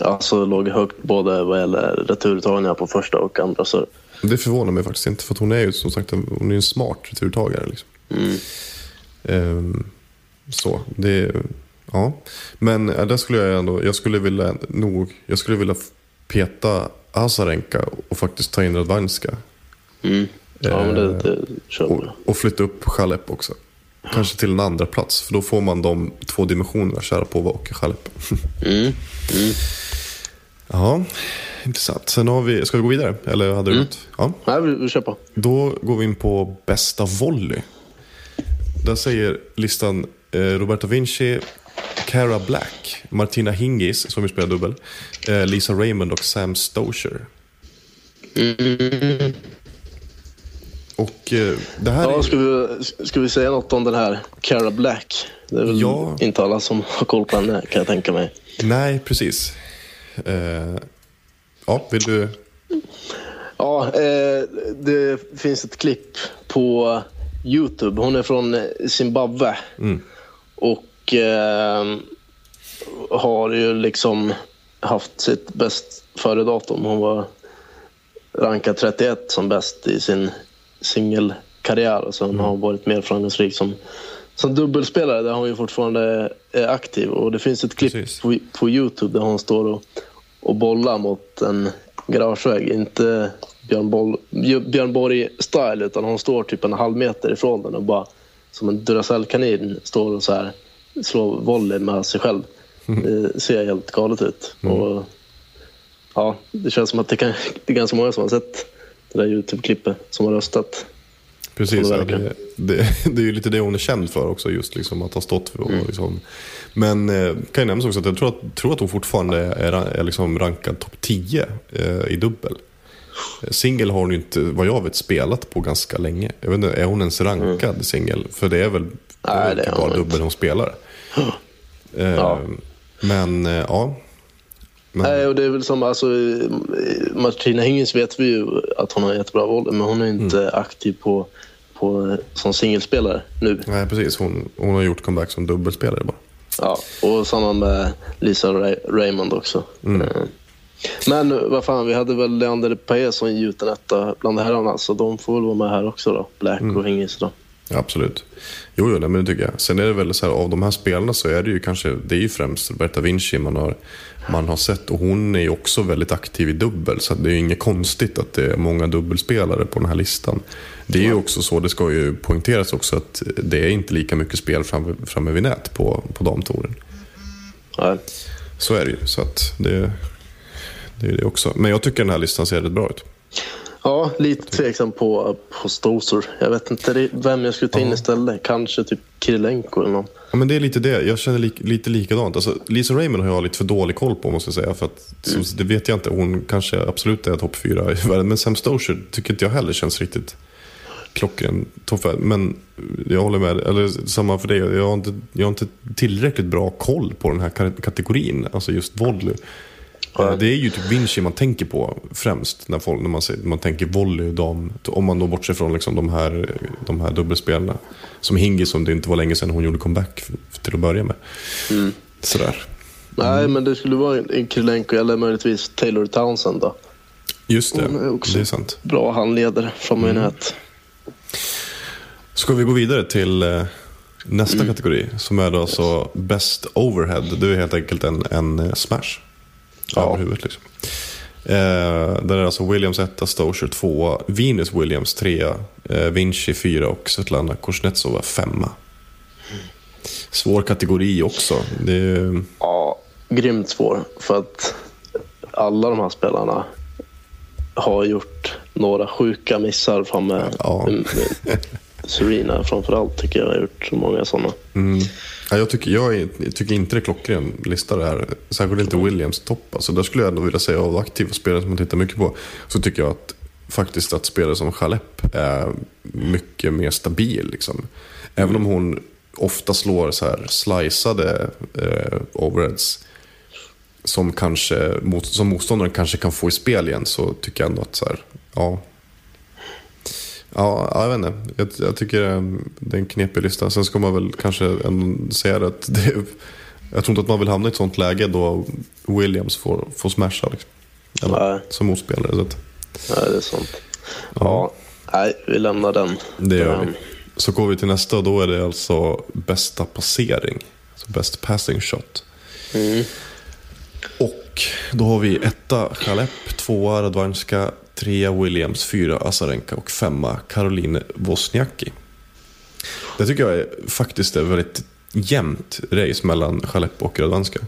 Speaker 4: alltså låg högt både vad gäller returtagningar på första och andra serve.
Speaker 3: Det förvånar mig faktiskt inte, för att hon är ju som sagt hon är en smart returtagare. Liksom. Ehm, så, det... Ja. Men där skulle jag ändå, jag skulle vilja nog, jag skulle vilja peta Azarenka och faktiskt ta in Radvanska.
Speaker 4: Mm. Ja, men det, det kör
Speaker 3: Och, och flytta upp Chalep också. Kanske till en andra plats för då får man de två dimensionerna, Sharapova och Chalep.
Speaker 4: Mm.
Speaker 3: Ja, intressant. Sen har vi, ska vi gå vidare? Eller hade du något? Ja.
Speaker 4: Nej, vi, vi kör på.
Speaker 3: Då går vi in på bästa volley. Där säger listan eh, Roberta Vinci, Cara Black, Martina Hingis, som vi spelar dubbel, eh, Lisa Raymond och Sam Stosher. Och eh, det här
Speaker 4: Ja,
Speaker 3: är...
Speaker 4: ska, vi, ska vi säga något om den här Cara Black? Det är väl
Speaker 3: Ja.
Speaker 4: inte alla som har koll på henne kan jag tänka mig.
Speaker 3: Nej, precis. Eh, ja, vill du...
Speaker 4: Ja, eh, det finns ett klipp på Youtube. Hon är från Zimbabwe. Och eh, har ju liksom haft sitt bäst före-datum. Hon var rankad 31 som bäst i sin singelkarriär. Och sen har hon varit mer framgångsrik som, som dubbelspelare där hon ju fortfarande är aktiv. Och det finns ett klipp på, på Youtube där hon står och, och bollar mot en garagevägg. Inte Björn, Boll, Björn Borg-style utan hon står typ en halv meter ifrån den och bara som en Duracell-kanin står och så här slår volley med sig själv. Det ser helt galet ut. Och, ja, det känns som att det, kan, det är ganska många som har sett det där Youtube-klippet som har röstat.
Speaker 3: Precis, ja, det, det, det är ju lite det hon är känd för också, just liksom att ha stått för. Och liksom. Men eh, kan ju nämnas också att jag tror att, tror att hon fortfarande är, är liksom rankad topp 10 eh, i dubbel. Singel har hon ju inte, vad jag vet, spelat på ganska länge. Jag vet inte, är hon ens rankad singel? För det är väl,
Speaker 4: Nej, det
Speaker 3: typ
Speaker 4: är hon
Speaker 3: bara
Speaker 4: inte.
Speaker 3: dubbel hon spelar. Eh,
Speaker 4: Ja.
Speaker 3: Men, eh, ja. Men,
Speaker 4: Nej, och det är väl som, alltså, Martina Hingis vet vi ju att hon har jättebra volley, men hon är inte aktiv på, på, som singelspelare nu.
Speaker 3: nej, precis. Hon, hon har gjort comeback som dubbelspelare bara.
Speaker 4: Ja, och samma med Lisa Ray- Raymond också. Eh, Men vad fan, vi hade väl Leander Paes som gjuten etta bland herrarna, så de får väl vara med här också då. Black och Hingis då.
Speaker 3: Absolut. Jo, jo nej, men det tycker jag. Sen är det väl så här, av de här spelarna så är det ju kanske, det är ju främst Roberta Vinci man har, man har sett. Och hon är ju också väldigt aktiv i dubbel. Så det är ju inget konstigt att det är många dubbelspelare på den här listan. Det är ju också så, det ska ju poängteras också, att det är inte lika mycket spel framme, framme vid nät på, på damtouren.
Speaker 4: Ja.
Speaker 3: Så är det ju. Så att det, det är det också. Men jag tycker den här listan ser rätt bra ut.
Speaker 4: Ja, lite tveksam på, på Stoser. Jag vet inte vem jag skulle ta in istället. Kanske typ Kirilenko eller någon.
Speaker 3: Ja, men det är lite det. Jag känner li lite likadant. Alltså, Lisa Raymond har jag lite för dålig koll på måste jag säga. För att, så, det vet jag inte. Hon kanske absolut är topp fyra i världen. Men Sam Stosur tycker inte jag heller känns riktigt klockren. Men jag håller med. Eller samma för dig. Jag har, inte, jag har inte tillräckligt bra koll på den här ka- kategorin. Alltså just volley. Eh, Det är ju typ Vinci man tänker på främst när, folk, när man, säger, man tänker volley. De, om man då bortser från liksom de, här, de här dubbelspelarna. Som Hingis som det inte var länge sedan hon gjorde comeback till att börja med. Sådär.
Speaker 4: Nej, men det skulle vara en Kirilenko eller möjligtvis Taylor Townsend då.
Speaker 3: Just det,
Speaker 4: Hon är också-
Speaker 3: det är sant.
Speaker 4: Bra handledare från
Speaker 3: Mm.
Speaker 4: min nät.
Speaker 3: Ska vi gå vidare till eh, nästa
Speaker 4: Mm.
Speaker 3: kategori som är då alltså Best Overhead. Det är helt enkelt en, en eh, smash
Speaker 4: Ja.
Speaker 3: över huvudet. Liksom. Eh, där är alltså Williams 1, Stocher 2, Venus Williams 3, eh, Vinci 4 och Svetlana Kuznetsova 5. Svår kategori också. Är,
Speaker 4: Ja, grymt svår. För att alla de här spelarna har gjort några sjuka missar framme.
Speaker 3: Ja.
Speaker 4: Serena framförallt tycker jag har gjort så många sådana.
Speaker 3: mm, ja, jag, tycker, jag, är, jag tycker inte det är klockren lista det här. Särskilt inte Williams topp. Alltså, där skulle jag ändå vilja säga av aktiva spelare som man tittar mycket på. Så tycker jag att faktiskt att spelare som Chalep är mycket mer stabil. Liksom. Även om hon ofta slår så här sliceade eh, overheads. Som, kanske, mot, som motståndaren kanske kan få i spel igen. Så tycker jag ändå att så här, ja. Ja, ja, jag vet inte. Jag, jag tycker eh, det är en knepig lista. Sen ska man väl kanske ändå säga det att det är, jag tror inte att man vill hamna i ett sånt läge då Williams får, får smasha. Liksom. Eller,
Speaker 4: Nej.
Speaker 3: som motspelare. Så att,
Speaker 4: Nej, det är sant. Ja, nej, vi lämnar den.
Speaker 3: det gör vi.
Speaker 4: Den-
Speaker 3: Så går vi till nästa och då är det alltså bästa passering. Alltså best passing shot.
Speaker 4: Mm.
Speaker 3: Och då har vi etta Chalep, tvåa Radwanska, trea Williams, fyra Azarenka och femma Caroline Wozniacki. Det tycker jag är, faktiskt är väldigt jämnt race mellan Chalep och Radwanska.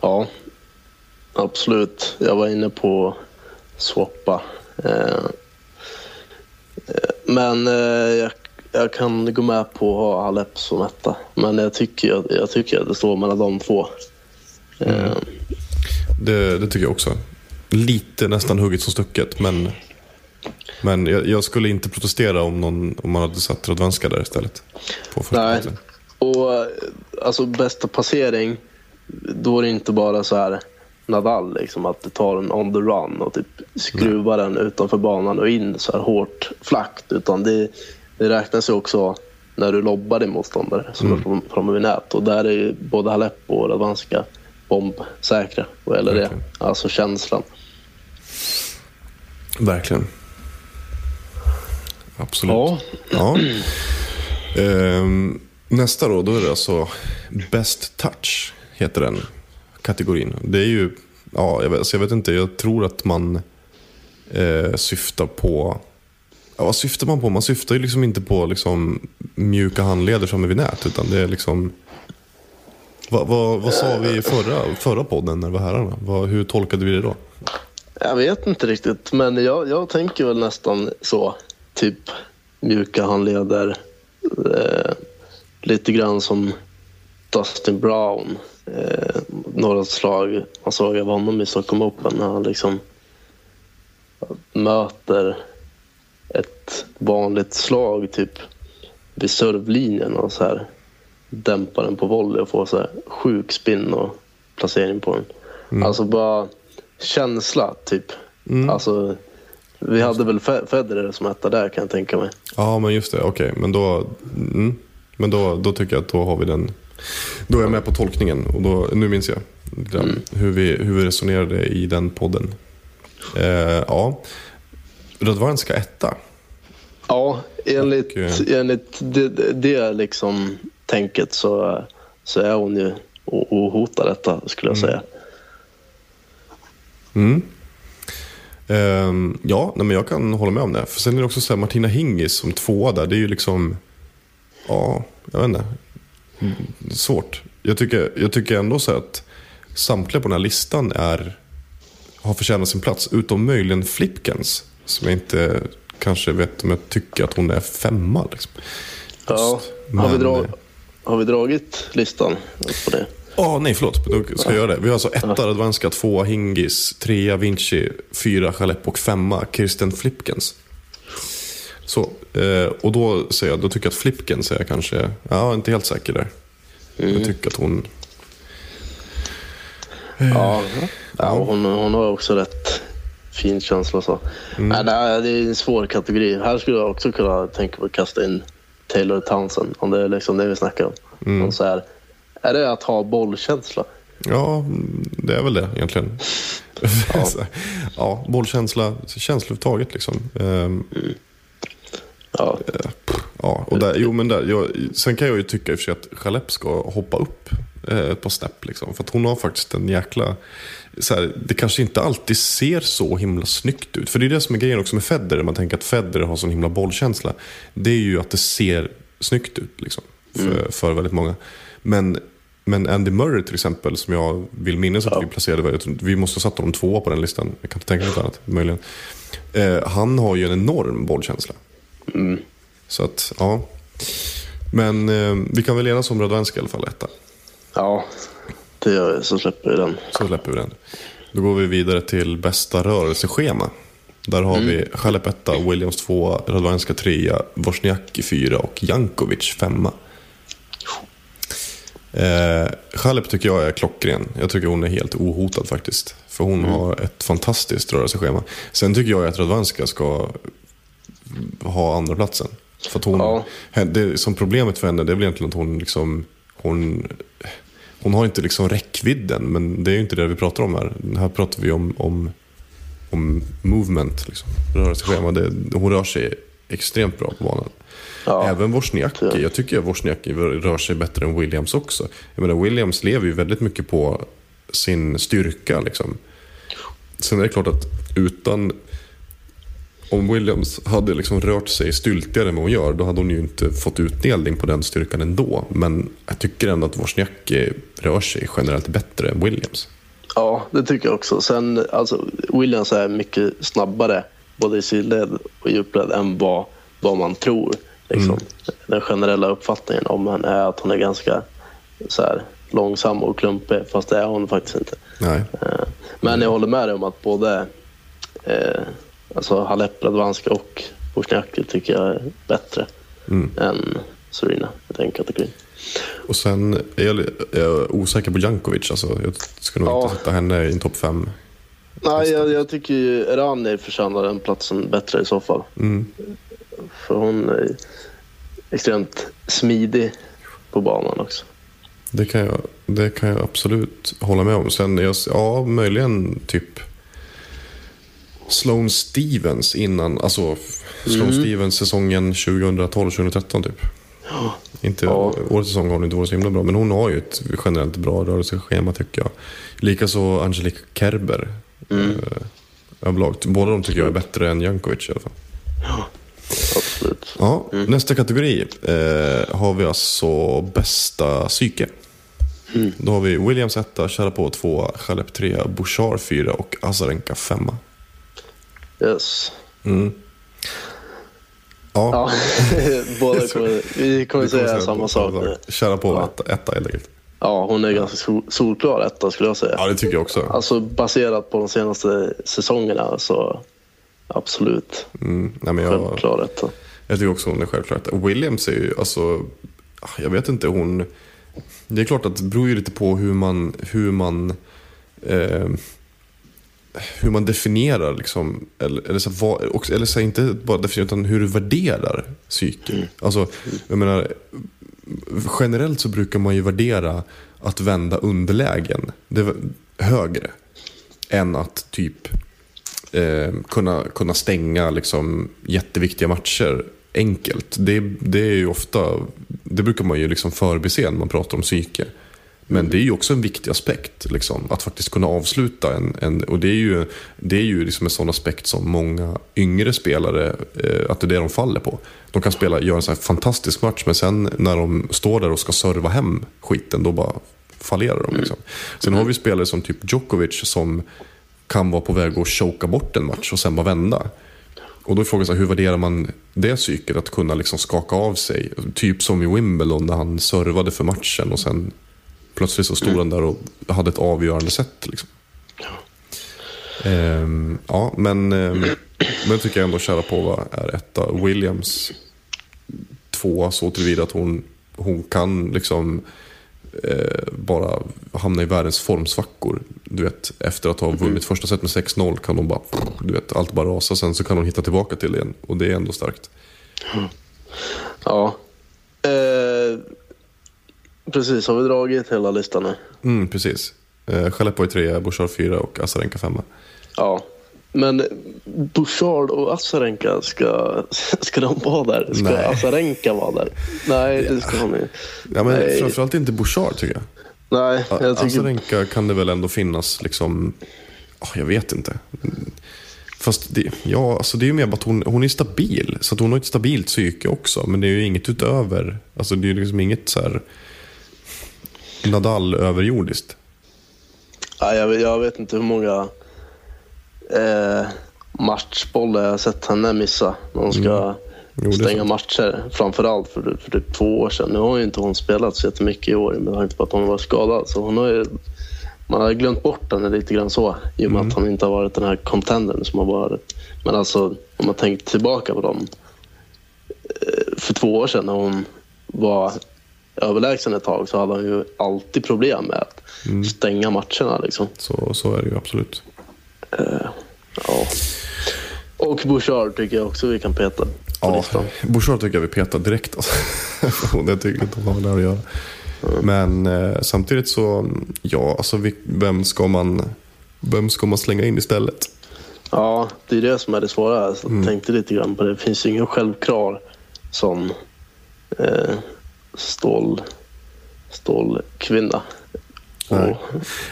Speaker 4: Ja, absolut. Jag var inne på swappa. Eh, men eh, jag, jag kan gå med på att ha Halep som etta. Men jag tycker, jag, jag tycker att det står mellan de två. Eh,
Speaker 3: Det, det tycker jag också. Lite nästan hugget som stucket, men, men jag, jag skulle inte protestera om, någon, om man hade satt Radwanska där istället.
Speaker 4: Nej. Och alltså bästa passering, då är det inte bara så här Nadal, liksom, att du tar den on the run och typ skruvar den utanför banan och in så här hårt flackt. Utan det, det räknas ju också när du lobbar din motståndare som är fram- framme vid nät. Och där är både Halep och Radwanska bombsäkra vad gäller det.
Speaker 3: Verkligen.
Speaker 4: Alltså känslan.
Speaker 3: Verkligen. Absolut.
Speaker 4: Ja,
Speaker 3: Ja. Ehm, nästa då, då är det alltså Best Touch, heter den kategorin. Det är ju, ja, jag vet, alltså jag vet inte, jag tror att man eh, syftar på, ja, vad syftar man på? Man syftar ju liksom inte på liksom, mjuka handleder framme vid nät, utan det är liksom vad, vad, vad sa vi i förra, förra podden när det var herrarna? Vad, hur tolkade vi det då?
Speaker 4: Jag vet inte riktigt, men jag, jag tänker väl nästan så. Typ mjuka handleder. Eh, lite grann som Dustin Brown. Eh, några slag man såg av honom i Stockholm Open när han liksom möter ett vanligt slag typ vid servlinjen och så här dämpar den på volley och får så här sjuk spin och placering på den. Alltså bara känsla typ. Alltså, vi hade väl Fe- Federer som etta där kan jag tänka mig.
Speaker 3: Ja, men just det. Okej, men då, mm, men då, då tycker jag att då har vi den. Då är jag med på tolkningen och då, nu minns jag grann hur, vi, hur vi resonerade i den podden. Eh, ja, Radwanska etta.
Speaker 4: Ja, enligt,
Speaker 3: Och, eh,
Speaker 4: enligt det, det- liksom tänket så, så är hon ju ohotad detta skulle jag säga.
Speaker 3: Mm. Ehm, ja, nej, men jag kan hålla med om det. För sen är det också så här, Martina Hingis som tvåa där. Det är ju liksom, ja, jag vet inte. Mm, Svårt. Jag tycker, jag tycker ändå så att samtliga på den här listan är, har förtjänat sin plats. Utom möjligen Flipkens. Som jag inte kanske vet om jag tycker att hon är femma. Liksom.
Speaker 4: Ja,
Speaker 3: Just.
Speaker 4: har, vi
Speaker 3: Men,
Speaker 4: dra,
Speaker 3: eh,
Speaker 4: har vi dragit listan på det?
Speaker 3: Ja, nej förlåt. Då ska jag göra det. Vi har alltså etta Radwanska, tvåa Hingis, trea Vinci, fyra Chalep och femma Kirsten Flipkens. Så, eh, och då säger jag, då tycker jag att Flipkens är kanske, ja, jag är inte helt säker där. Jag tycker att hon,
Speaker 4: Ja, ja hon, hon har också rätt fin känsla. Så. Nej, nej, det är en svår kategori. Här skulle jag också kunna tänka på att kasta in Taylor Townsend. Om det är liksom det vi snackar om. Och så här, är det att ha bollkänsla?
Speaker 3: ja, det är väl det egentligen. Ja, ja bollkänsla, känsla överhuvudtaget liksom. Ehm,
Speaker 4: Ja,
Speaker 3: Ja, och där, jo, men där, jag, sen kan jag ju tycka i och för sig att Chalep ska hoppa upp eh, ett par snäpp. Liksom, för att hon har faktiskt en jäkla... Så här, det kanske inte alltid ser så himla snyggt ut. För det är det som är grejen också med Federer. Man tänker att Federer har sån himla bollkänsla. Det är ju att det ser snyggt ut liksom, för, för väldigt många. Men, men Andy Murray till exempel, som jag vill minnas att vi placerade. Vi måste ha satt honom tvåa på den listan. Jag kan inte tänka mig något annat, möjligen. Eh, han har ju en enorm bollkänsla. Så att, ja. Men eh, vi kan väl enas om Radwanska i alla fall, etta.
Speaker 4: ja det gör vi, så släpper vi den.
Speaker 3: Så släpper vi den. Då går vi vidare till bästa rörelseschema. Där har vi Chalep etta, Williams tvåa, Radwanska trea, Wozniacki fyra och Jankovic femma. Eh, Chalep tycker jag är klockren. Jag tycker hon är helt ohotad faktiskt. För hon har ett fantastiskt rörelseschema. Sen tycker jag att Radwanska ska ha andra platsen. För hon,
Speaker 4: Ja.
Speaker 3: det, som problemet för henne det är väl egentligen att hon liksom, hon, hon har inte liksom räckvidden. Men det är ju inte det vi pratar om här. Här pratar vi om, om, om movement, liksom, rörelseschema. Det, hon rör sig extremt bra på banan.
Speaker 4: Ja.
Speaker 3: Även Wozniacki. Jag tycker att Wozniacki rör sig bättre än Williams också. Jag menar, Williams lever ju väldigt mycket på sin styrka. Liksom. Sen är det klart att utan... Om Williams hade liksom rört sig styltigare än vad hon gör, då hade hon ju inte fått utdelning på den styrkan ändå. Men jag tycker ändå att Wozniacki rör sig generellt bättre än Williams.
Speaker 4: Ja, det tycker jag också. Sen, alltså, Williams är mycket snabbare både i sidled och djupled än vad, vad man tror. Liksom. Den generella uppfattningen om henne är att hon är ganska så här, långsam och klumpig, fast det är hon faktiskt inte.
Speaker 3: Nej.
Speaker 4: Eh, Men jag håller med dig om att både eh, alltså Halep, Radwanska och Wozniacki tycker jag är bättre än Serena i den kategorin.
Speaker 3: Och sen är jag, jag osäker på Jankovic. Alltså, jag ska nog
Speaker 4: Ja.
Speaker 3: inte sätta henne i en topp fem.
Speaker 4: Nej, jag, jag tycker ju Rani förtjänar den platsen bättre i så fall. För hon är extremt smidig på banan också.
Speaker 3: Det kan jag, det kan jag absolut hålla med om. Sen, jag, ja, möjligen typ Sloane Stevens innan, alltså Sloane Stevens säsongen 2012-2013 typ. Inte,
Speaker 4: Ja.
Speaker 3: Årets säsong har hon inte varit så himla bra, men hon har ju ett generellt bra rörelseschema tycker jag. Likaså Angelique Kerber. Mm. överlag. Båda de tycker jag är bättre än Jankovic i alla fall.
Speaker 4: Absolut.
Speaker 3: Ja, Nästa kategori eh, har vi alltså bästa psyke. Då har vi Williams 1, Sharapov 2, Chalep 3, Bouchard 4 och Azarenka 5.
Speaker 4: Yes.
Speaker 3: Ja,
Speaker 4: Ja, båda kommer, vi kommer säga samma sak.
Speaker 3: Sharapov
Speaker 4: Ja.
Speaker 3: 1 etta helt enkelt.
Speaker 4: Ja, hon är ganska sol- solklar etta skulle jag säga.
Speaker 3: Ja, det tycker jag också.
Speaker 4: Alltså baserat på de senaste säsongerna så absolut
Speaker 3: Mm, nej, men jag,
Speaker 4: självklar etta.
Speaker 3: jag tycker också hon är självklart. Williams är ju, alltså, jag vet inte, hon... Det är klart att det beror ju lite på hur man, hur man eh, hur man definierar, liksom, eller, eller, så, vad, eller så inte bara definierar, utan hur du värderar psyke. Alltså, jag menar, generellt så brukar man ju värdera att vända underlägen det högre än att typ eh, kunna, kunna stänga liksom, jätteviktiga matcher enkelt. Det, det är ju ofta, det brukar man ju liksom förbise när man pratar om psyke. Men det är ju också en viktig aspekt, liksom, att faktiskt kunna avsluta en... en och det är ju, det är ju liksom en sån aspekt som många yngre spelare, eh, att det är det de faller på. De kan spela, göra en sån fantastisk match, men sen när de står där och ska serva hem skiten, då bara fallerar de. Liksom. Sen har vi spelare som typ Djokovic som kan vara på väg att choka bort en match och sen bara vända. Och då är frågan så här, hur värderar man det psyket? Att kunna liksom skaka av sig. Typ som i Wimbledon när han servade för matchen och sen plötsligt så stod han där och hade ett avgörande set. Liksom. Ehm, ja, men, ehm, men jag tycker ändå Sharapova är etta. Williams tvåa så tillvida att hon, hon kan liksom eh, bara hamna i världens formsvackor. Du vet, efter att ha vunnit första set med 6-0 kan hon bara, du vet, allt bara rasa. Sen så kan hon hitta tillbaka till det igen. Och det är ändå starkt.
Speaker 4: Ja. Eh, precis, har vi dragit hela listan nu?
Speaker 3: Mm, precis. Eh, Skellefteå är trea, Bouchard fyra och Azarenka femma.
Speaker 4: Ja. Men Bouchard och Azarenka, ska, ska de vara där? Ska
Speaker 3: Nej.
Speaker 4: Azarenka vara där? Nej, det ska hon inte.
Speaker 3: Ja, men
Speaker 4: Nej.
Speaker 3: framförallt inte Bouchard tycker jag.
Speaker 4: Nej, jag tycker...
Speaker 3: Azarenka kan det väl ändå finnas liksom, ah, jag vet inte. Fast det, ja, alltså det är ju mer att hon, hon är stabil. Så hon har ett stabilt psyke också. Men det är ju inget utöver. Alltså det är ju liksom inget så här Nadal överjordiskt.
Speaker 4: Ja, jag, jag vet inte hur många eh, matchbollar jag har sett henne missa när hon ska
Speaker 3: Mm. Jo, det
Speaker 4: stänga matcher. Framförallt för, för typ två år sedan. Nu har ju inte hon spelat så jättemycket i år med tanke på att hon var skadad. Så hon har ju, man har glömt bort henne lite grann så i och med
Speaker 3: Mm.
Speaker 4: att hon inte har varit den här contendern som har varit. Men alltså om man tänker tillbaka på dem eh, för två år sedan när hon var överlägsen ett tag så hade hon ju alltid problem med att
Speaker 3: Mm.
Speaker 4: stänga matcherna. Liksom.
Speaker 3: Så, så är det ju absolut.
Speaker 4: Ja. Och Bouchard tycker jag också vi kan peta på
Speaker 3: Ja,
Speaker 4: listan.
Speaker 3: Bouchard tycker jag vi petar direkt. Alltså. det tycker jag inte hon har med det här att göra. Men eh, samtidigt så, ja, alltså vi, vem, ska man, vem ska man slänga in istället?
Speaker 4: Ja, det är det som är det svåra. Så jag tänkte lite grann på det. Det finns ju ingen självklar sån eh, stål, stålkvinna.
Speaker 3: Nej.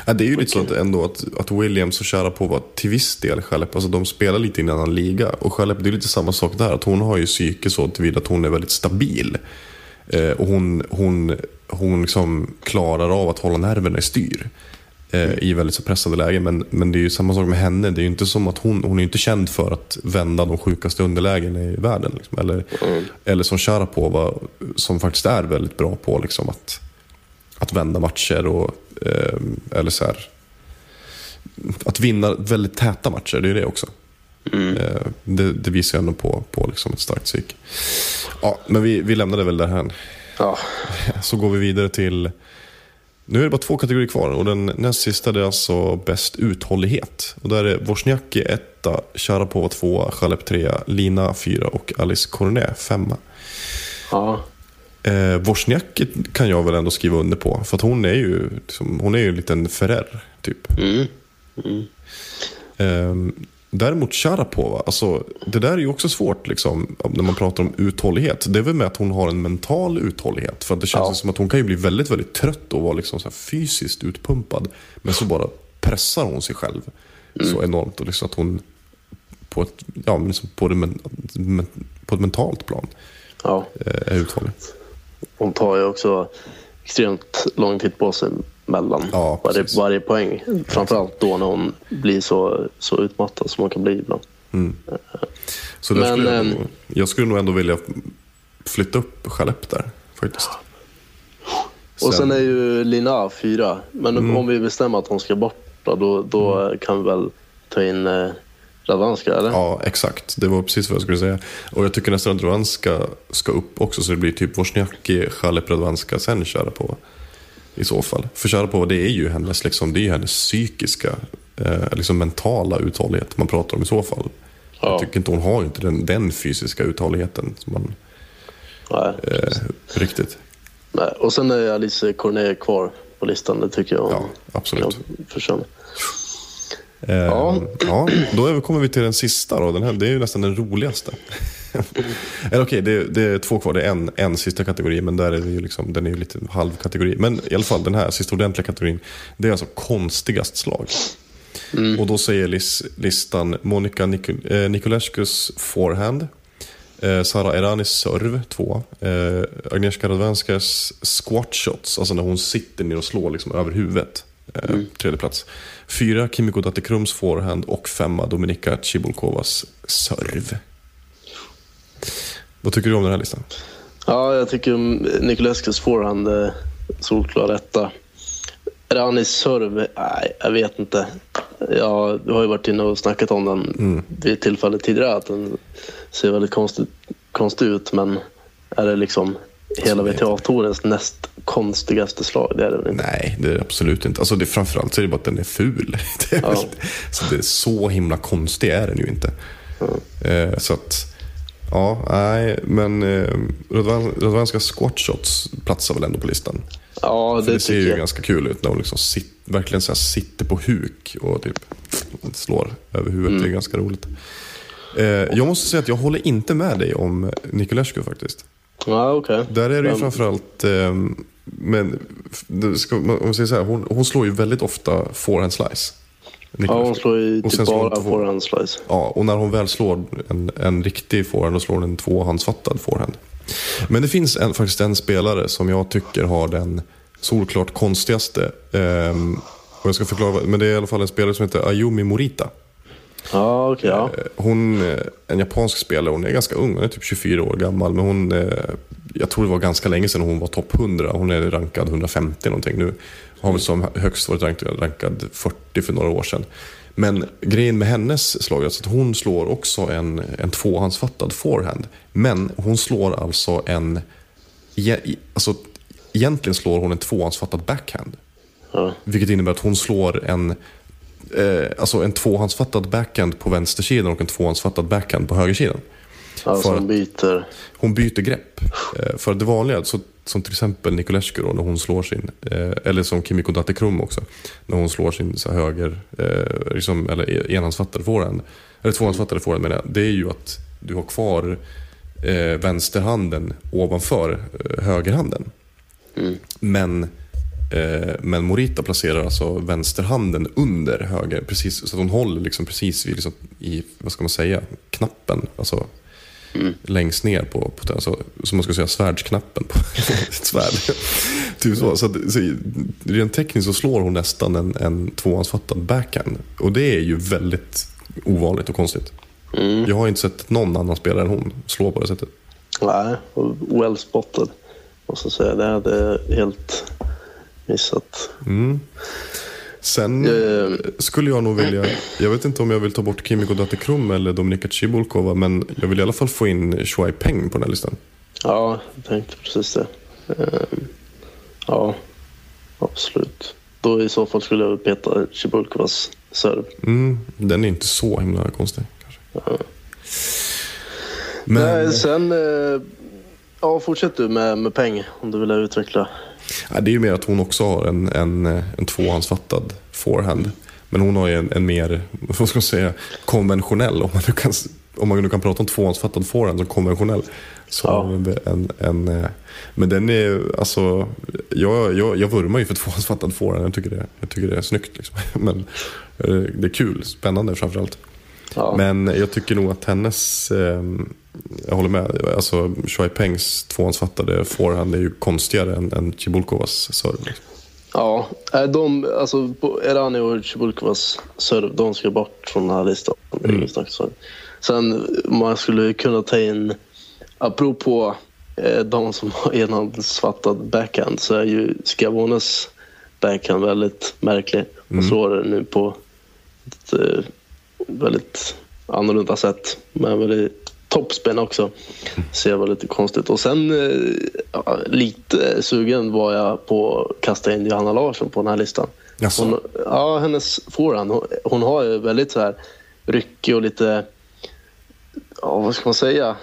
Speaker 3: Ja, det är ju lite så att, ändå att, att Williams och Sharapova till viss del Chalep, alltså de spelar lite i en annan liga. Och Chalep, det är lite samma sak där. Att hon har ju psyke så tillvida att hon är väldigt stabil. Eh, och hon, hon, hon liksom klarar av att hålla nerverna i styr. Eh, I väldigt så pressade lägen. Men, men det är ju samma sak med henne. Det är ju inte som att hon, hon är inte känd för att vända de sjukaste underlägen i världen. Liksom. Eller, eller som Sharapova, som faktiskt är väldigt bra på liksom, att, att vända matcher och eller så här, att vinna väldigt täta matcher, det är det också. Eh, det, det visar ändå på, på liksom ett starkt psyk. Ja, men vi, vi lämnar det väl där här.
Speaker 4: ja,
Speaker 3: Så går vi vidare till, nu är det bara två kategorier kvar och den näst sista är alltså bäst uthållighet. Och där är Wozniacki etta, Sharapova tvåa, Chalep trea, Lina fyra och Alice Cornet femma.
Speaker 4: ja,
Speaker 3: Eh, Wozniacki kan jag väl ändå skriva under på. För att hon är ju, liksom, hon är ju en liten Ferrer, typ.
Speaker 4: mm,
Speaker 3: Ehm, däremot Sharapova, alltså, det där är ju också svårt liksom, när man pratar om uthållighet. Det är väl med att hon har en mental uthållighet. För att det känns
Speaker 4: Ja.
Speaker 3: som att hon kan ju bli väldigt, väldigt trött och vara liksom så fysiskt utpumpad. Men så bara pressar hon sig själv så enormt. Och liksom att hon på ett, ja, liksom på, det men, men, på ett mentalt plan
Speaker 4: ja.
Speaker 3: eh, är uthållig.
Speaker 4: Hon tar ju också extremt lång tid på sig mellan
Speaker 3: Ja,
Speaker 4: varje, varje poäng. Framförallt då när hon blir så, så utmattad som hon kan bli ibland.
Speaker 3: Så där
Speaker 4: Men,
Speaker 3: skulle jag,
Speaker 4: ehm,
Speaker 3: nog, jag skulle nog ändå vilja flytta upp Chalep där faktiskt.
Speaker 4: Och sen är ju Lina fyra. Men
Speaker 3: Mm.
Speaker 4: om vi bestämmer att hon ska bort då, då, då kan vi väl ta in Radvanska, eller?
Speaker 3: Ja, exakt. Det var precis vad jag skulle säga. Och jag tycker nästan att Radvanska ska upp också, så det blir typ Wozniacki, Chalep, Radvanska, sen Sharapova. I så fall. För Sharapova, det är ju hennes, liksom, det är ju hennes psykiska, eh, liksom mentala uthållighet man pratar om i så fall.
Speaker 4: Ja.
Speaker 3: Jag tycker inte hon har inte den, den fysiska uthålligheten som man,
Speaker 4: Nej.
Speaker 3: eh, riktigt.
Speaker 4: Nej. Och sen är Alice Cornet kvar på listan. Det tycker jag
Speaker 3: Ja, absolut.
Speaker 4: kan förtjäna. Ja.
Speaker 3: ja, då kommer vi till den sista då. Den här, det är ju nästan den roligaste. Eller okej, det, det är två kvar. Det är en, en sista kategori, men där är det ju liksom, den är ju lite halvkategori. Men i alla fall den här sista ordentliga kategorin. Det är alltså konstigast slag. Och då säger lis, listan Monica Nikol, eh, Nikolescus forehand. Eh, Sara Eranis serve, två. Eh, Agnieszka Radwanskas squat shots, alltså när hon sitter ner och slår liksom över huvudet. Eh, Tredje plats. Fyra, Kimiko Dattekrums forehand och femma, Dominika Cibulkovas serve. Vad tycker du om den här listan?
Speaker 4: Ja, jag tycker Nikolescus forehand eh, solklar etta. Ranis serve, nej, jag vet inte. Jag har ju varit inne och snackat om den
Speaker 3: Mm.
Speaker 4: vid ett tillfälle tidigare att den ser väldigt konstigt, konstig ut men är det liksom hela
Speaker 3: det-
Speaker 4: WTA-tourens näst konstigaste slag? Det är det väl inte?
Speaker 3: Nej, det är det absolut inte. Alltså det, framförallt så är det bara att den är ful. Det är, väl, så, det är så himla konstig är den ju inte. Eh, så att, ja, nej, men eh, Radwan- Radwanska squat shots platsar väl ändå på listan.
Speaker 4: Ja,
Speaker 3: För
Speaker 4: det,
Speaker 3: det ser ju
Speaker 4: jag.
Speaker 3: ganska kul ut när hon liksom sit, verkligen så sitter på huk och typ slår över huvudet. Det är ganska roligt. Eh, jag måste säga att jag håller inte med dig om Niculescu faktiskt.
Speaker 4: Ja, okej.
Speaker 3: Där är det ju framförallt, eh, men ska, om man säger så här, hon, hon slår ju väldigt ofta forehand slice.
Speaker 4: Ja,
Speaker 3: Niculescu.
Speaker 4: hon slår ju typ bara
Speaker 3: två.
Speaker 4: forehand slice.
Speaker 3: Ja, och när hon väl slår en, en riktig forehand, då slår hon en tvåhandsfattad forehand. Men det finns en, faktiskt en spelare som jag tycker har den solklart konstigaste. ehm, och jag ska förklara, men det är i alla fall en spelare som heter Ayumi Morita.
Speaker 4: Ja, okej. ja.
Speaker 3: Eh, Hon, eh, en japansk spelare, hon är ganska ung, hon är typ 24 år gammal. Men hon, eh, jag tror det var ganska länge sedan hon var topp 100. Hon är rankad 150 någonting nu. Har väl som högst varit rankad, rankad 40 för några år sedan. Men grejen med hennes slag är alltså att hon slår också en, en tvåhandsfattad forehand. Men hon slår alltså en... Alltså, egentligen slår hon en tvåhandsfattad backhand.
Speaker 4: ja.
Speaker 3: Vilket innebär att hon slår en, eh, alltså en tvåhandsfattad backhand på vänstersidan och en tvåhandsfattad backhand på högersidan.
Speaker 4: som
Speaker 3: att-
Speaker 4: byter.
Speaker 3: Hon byter grepp. Eh, för det vanliga, så, som till exempel Niculescu då, när hon slår sin, eh, eller som Kimiko Dattekrum också, när hon slår sin så höger, eh, liksom, eller e- enhandsfattade forehand, eller tvåhandsfattade forehand menar jag, det är ju att du har kvar eh, vänsterhanden ovanför eh, högerhanden. Men, eh, men Morita placerar alltså vänsterhanden under höger, precis, så att hon håller liksom precis vid, liksom, i, vad ska man säga, knappen. Alltså, längst ner på, på alltså, som man ska säga, svärdsknappen på ett svärd. typ så. Så, att, så rent tekniskt så slår hon nästan en, en tvåhandsfattad backhand. Och det är ju väldigt ovanligt och konstigt. Jag har inte sett någon annan spelare än hon slå på det sättet.
Speaker 4: Nej, och well spotted. Måste jag säga. Det jag helt missat.
Speaker 3: Sen
Speaker 4: Eh.
Speaker 3: skulle jag nog vilja, jag vet inte om jag vill ta bort Kimiko Dattekrum eller Dominika Cibulkova, men jag vill i alla fall få in Shuai Peng på den här listan.
Speaker 4: Ja, jag tänkte precis det. Ehm, Ja, absolut. Då i så fall skulle jag peta Cibulkovas serv.
Speaker 3: Mm, den är inte så himla konstig. Kanske. Men,
Speaker 4: Nej, sen... eh, Ja, fortsätt du med, med peng om du vill utveckla.
Speaker 3: Ja, det är ju mer att hon också har en, en, en tvåhandsfattad forehand. Men hon har ju en, en mer, vad ska man säga, konventionell, om man nu kan, om man nu kan prata om tvåhandsfattad forehand som konventionell. Så
Speaker 4: Ja.
Speaker 3: en, en, eh, men den är alltså, jag, jag, jag vurmar ju för tvåhandsfattad forehand. Jag tycker det, jag tycker det är snyggt. Liksom. Men eh, det är kul, spännande framförallt.
Speaker 4: Ja.
Speaker 3: Men jag tycker nog att hennes, eh, jag håller med, alltså Shuai Pengs tvåhandsfattade forehand är ju konstigare än, än Cibulkovas serve. Liksom.
Speaker 4: Ja, nej, de, alltså Erani och Cibulkovas serv, de ska bort från den här listan. Det. Sen man skulle kunna ta in, apropå eh, de som har enhandsfattad backhand så är ju Scavones backhand väldigt märklig. Han slår den nu på ett eh, väldigt annorlunda sätt. Men väldigt toppspin också. Ser väldigt konstigt. Och sen eh, ja, lite sugen var jag på att kasta in Johanna Larsson på den här listan.
Speaker 3: Jaså?
Speaker 4: Hon, ja, hennes forehand. Hon, hon har ju väldigt så här ryckig och lite, ja vad ska man säga?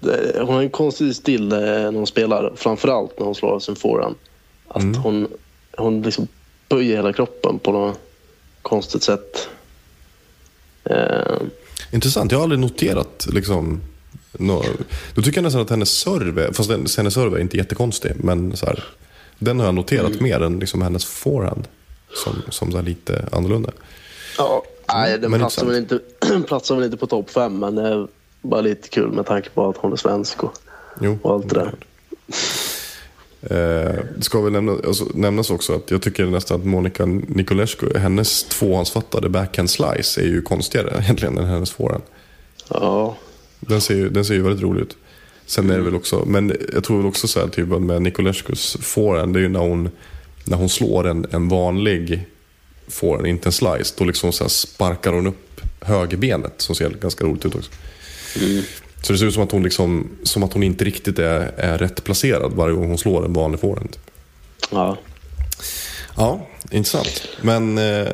Speaker 4: Det, hon har en konstig stil eh, när hon spelar. Framförallt när hon slår sin forehand. Att hon, hon liksom böjer hela kroppen på något konstigt sätt. Eh,
Speaker 3: Intressant, jag har aldrig noterat liksom, nå, då tycker jag nästan att hennes serve, fast hennes serve är inte jättekonstig, men så här, den har jag noterat mer än liksom hennes forehand. Som, som så lite annorlunda.
Speaker 4: Ja, nej, den
Speaker 3: men
Speaker 4: platsar väl, inte, platsar väl inte på topp fem, men det är bara lite kul med tanke på att hon är svensk och, och allt det där.
Speaker 3: Eh, ska väl nämna, alltså, nämnas också att jag tycker nästan att Monica Nicolescu, hennes tvåhandsfattade backhand slice är ju konstigare egentligen än hennes forehand.
Speaker 4: Ja,
Speaker 3: Den ser ju, den ser ju väldigt rolig ut. Sen är det väl också, men jag tror väl också så här typ med Nicolescus forehand, det är ju när hon, när hon slår en, en vanlig forehand, inte en slice, då liksom så sparkar hon upp högerbenet som ser ganska roligt ut också. Så det ser ut som att hon, liksom, som att hon inte riktigt är, är rätt placerad varje gång hon slår en vanlig forehand.
Speaker 4: ja.
Speaker 3: Ja, intressant. Men eh,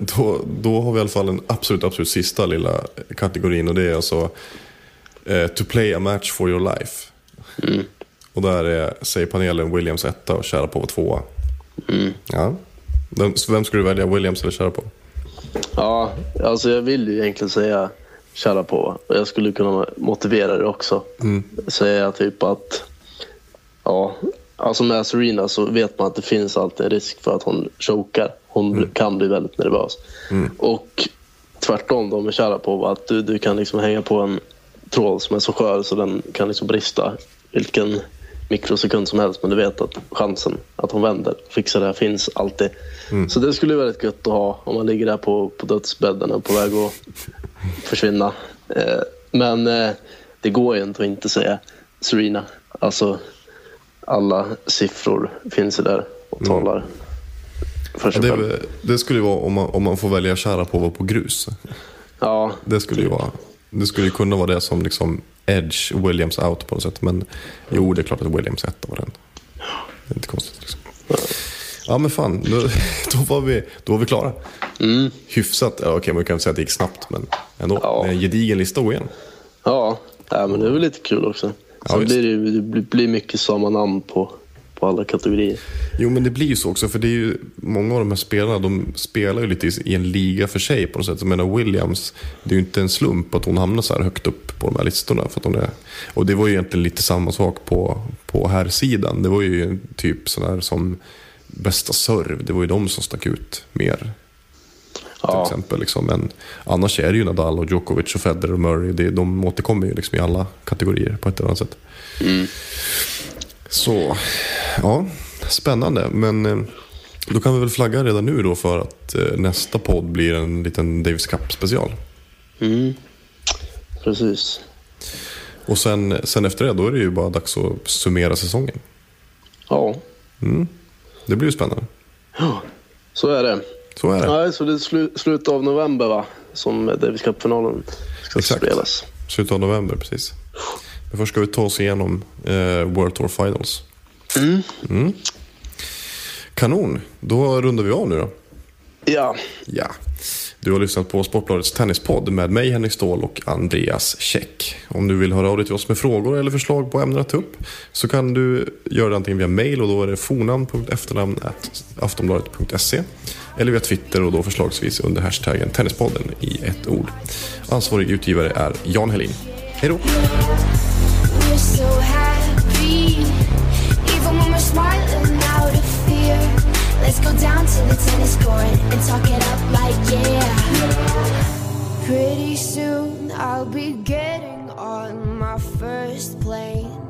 Speaker 3: då, då har vi i alla fall den absolut, absolut sista lilla kategorin och det är alltså eh, To play a match for your life. Och där är, säger panelen Williams etta och Sharapova tvåa. Ja, Vem, vem skulle du välja, Williams eller Sharapov?
Speaker 4: Ja, alltså jag vill ju egentligen säga Sharapova. Och jag skulle kunna motivera det också. Säga typ att, ja, alltså med Serena så vet man att det finns alltid en risk för att hon chokar. Hon kan bli väldigt nervös. Och tvärtom då med Sharapova, att du, du kan liksom hänga på en tråd som är så skör så den kan liksom brista vilken mikrosekund som helst men du vet att chansen att hon vänder och fixar det här finns alltid. Så det skulle vara väldigt gött att ha om man ligger där på, på dödsbädden och på väg att försvinna. Eh, men eh, det går ju inte att inte säga Serena. Alltså alla siffror finns ju där och talar för
Speaker 3: Ja,
Speaker 4: sig
Speaker 3: det,
Speaker 4: själv.
Speaker 3: är- det skulle ju vara om man, om man får välja Sharapova på grus.
Speaker 4: Ja,
Speaker 3: Det skulle ju vara... Det skulle ju kunna vara det som liksom Edge Williams out på något sätt. Men jo, det är klart att Williams etta var den. Det är inte konstigt liksom. Ja men fan, då, då, var, vi, då var vi klara. Hyfsat, ja, okej man kan säga att det gick snabbt men ändå.
Speaker 4: Ja.
Speaker 3: Med en gedigen lista att gå igenom.
Speaker 4: ja. ja men det är väl lite kul också. Sen blir det, det blir- mycket samma namn på, på alla kategorier.
Speaker 3: Jo men det blir ju så också för det är ju många av de här spelarna de spelar ju lite i- i en liga för sig på något sätt. Jag menar Williams, det är ju inte en slump att hon hamnar så här högt upp på de här listorna. För att hon är, och det var ju egentligen lite samma sak på, på här sidan. Det var ju typ sådär som bästa serv, det var ju de som stack ut mer. Till
Speaker 4: Ja.
Speaker 3: exempel. Liksom. Men annars är det ju Nadal och Djokovic och Federer och Murray. Det, de återkommer ju liksom i alla kategorier på ett eller annat sätt. Så, ja, spännande. Men eh, då kan vi väl flagga redan nu då för att eh, nästa podd blir en liten Davis Cup special.
Speaker 4: Mm. Precis.
Speaker 3: Och sen, sen efter det, då är det ju bara dags att summera säsongen.
Speaker 4: Ja,
Speaker 3: Det blir ju spännande.
Speaker 4: så är det.
Speaker 3: Så är det.
Speaker 4: Nej, så det är slu, slutet av november va? Som Davis Cup-finalen ska
Speaker 3: Exakt.
Speaker 4: spelas.
Speaker 3: Slutet av november, precis. Men först ska vi ta oss igenom eh, World Tour Finals. Mm. Kanon, då rundar vi av nu då.
Speaker 4: Ja,
Speaker 3: Ja. Du har lyssnat på Sportbladets tennispodd med mig Henrik Ståhl och Andreas Käck. Om du vill höra av dig till oss med frågor eller förslag på ämnen att ta upp så kan du göra det antingen via mail och då är det fornamn.efternamn.aftonbladet.se eller via Twitter och då förslagsvis under hashtaggen Tennispodden i ett ord. Ansvarig utgivare är Jan Helin. Hej då!
Speaker 2: Let's go down to the tennis court and talk it up like yeah. Pretty soon I'll be getting on my first plane.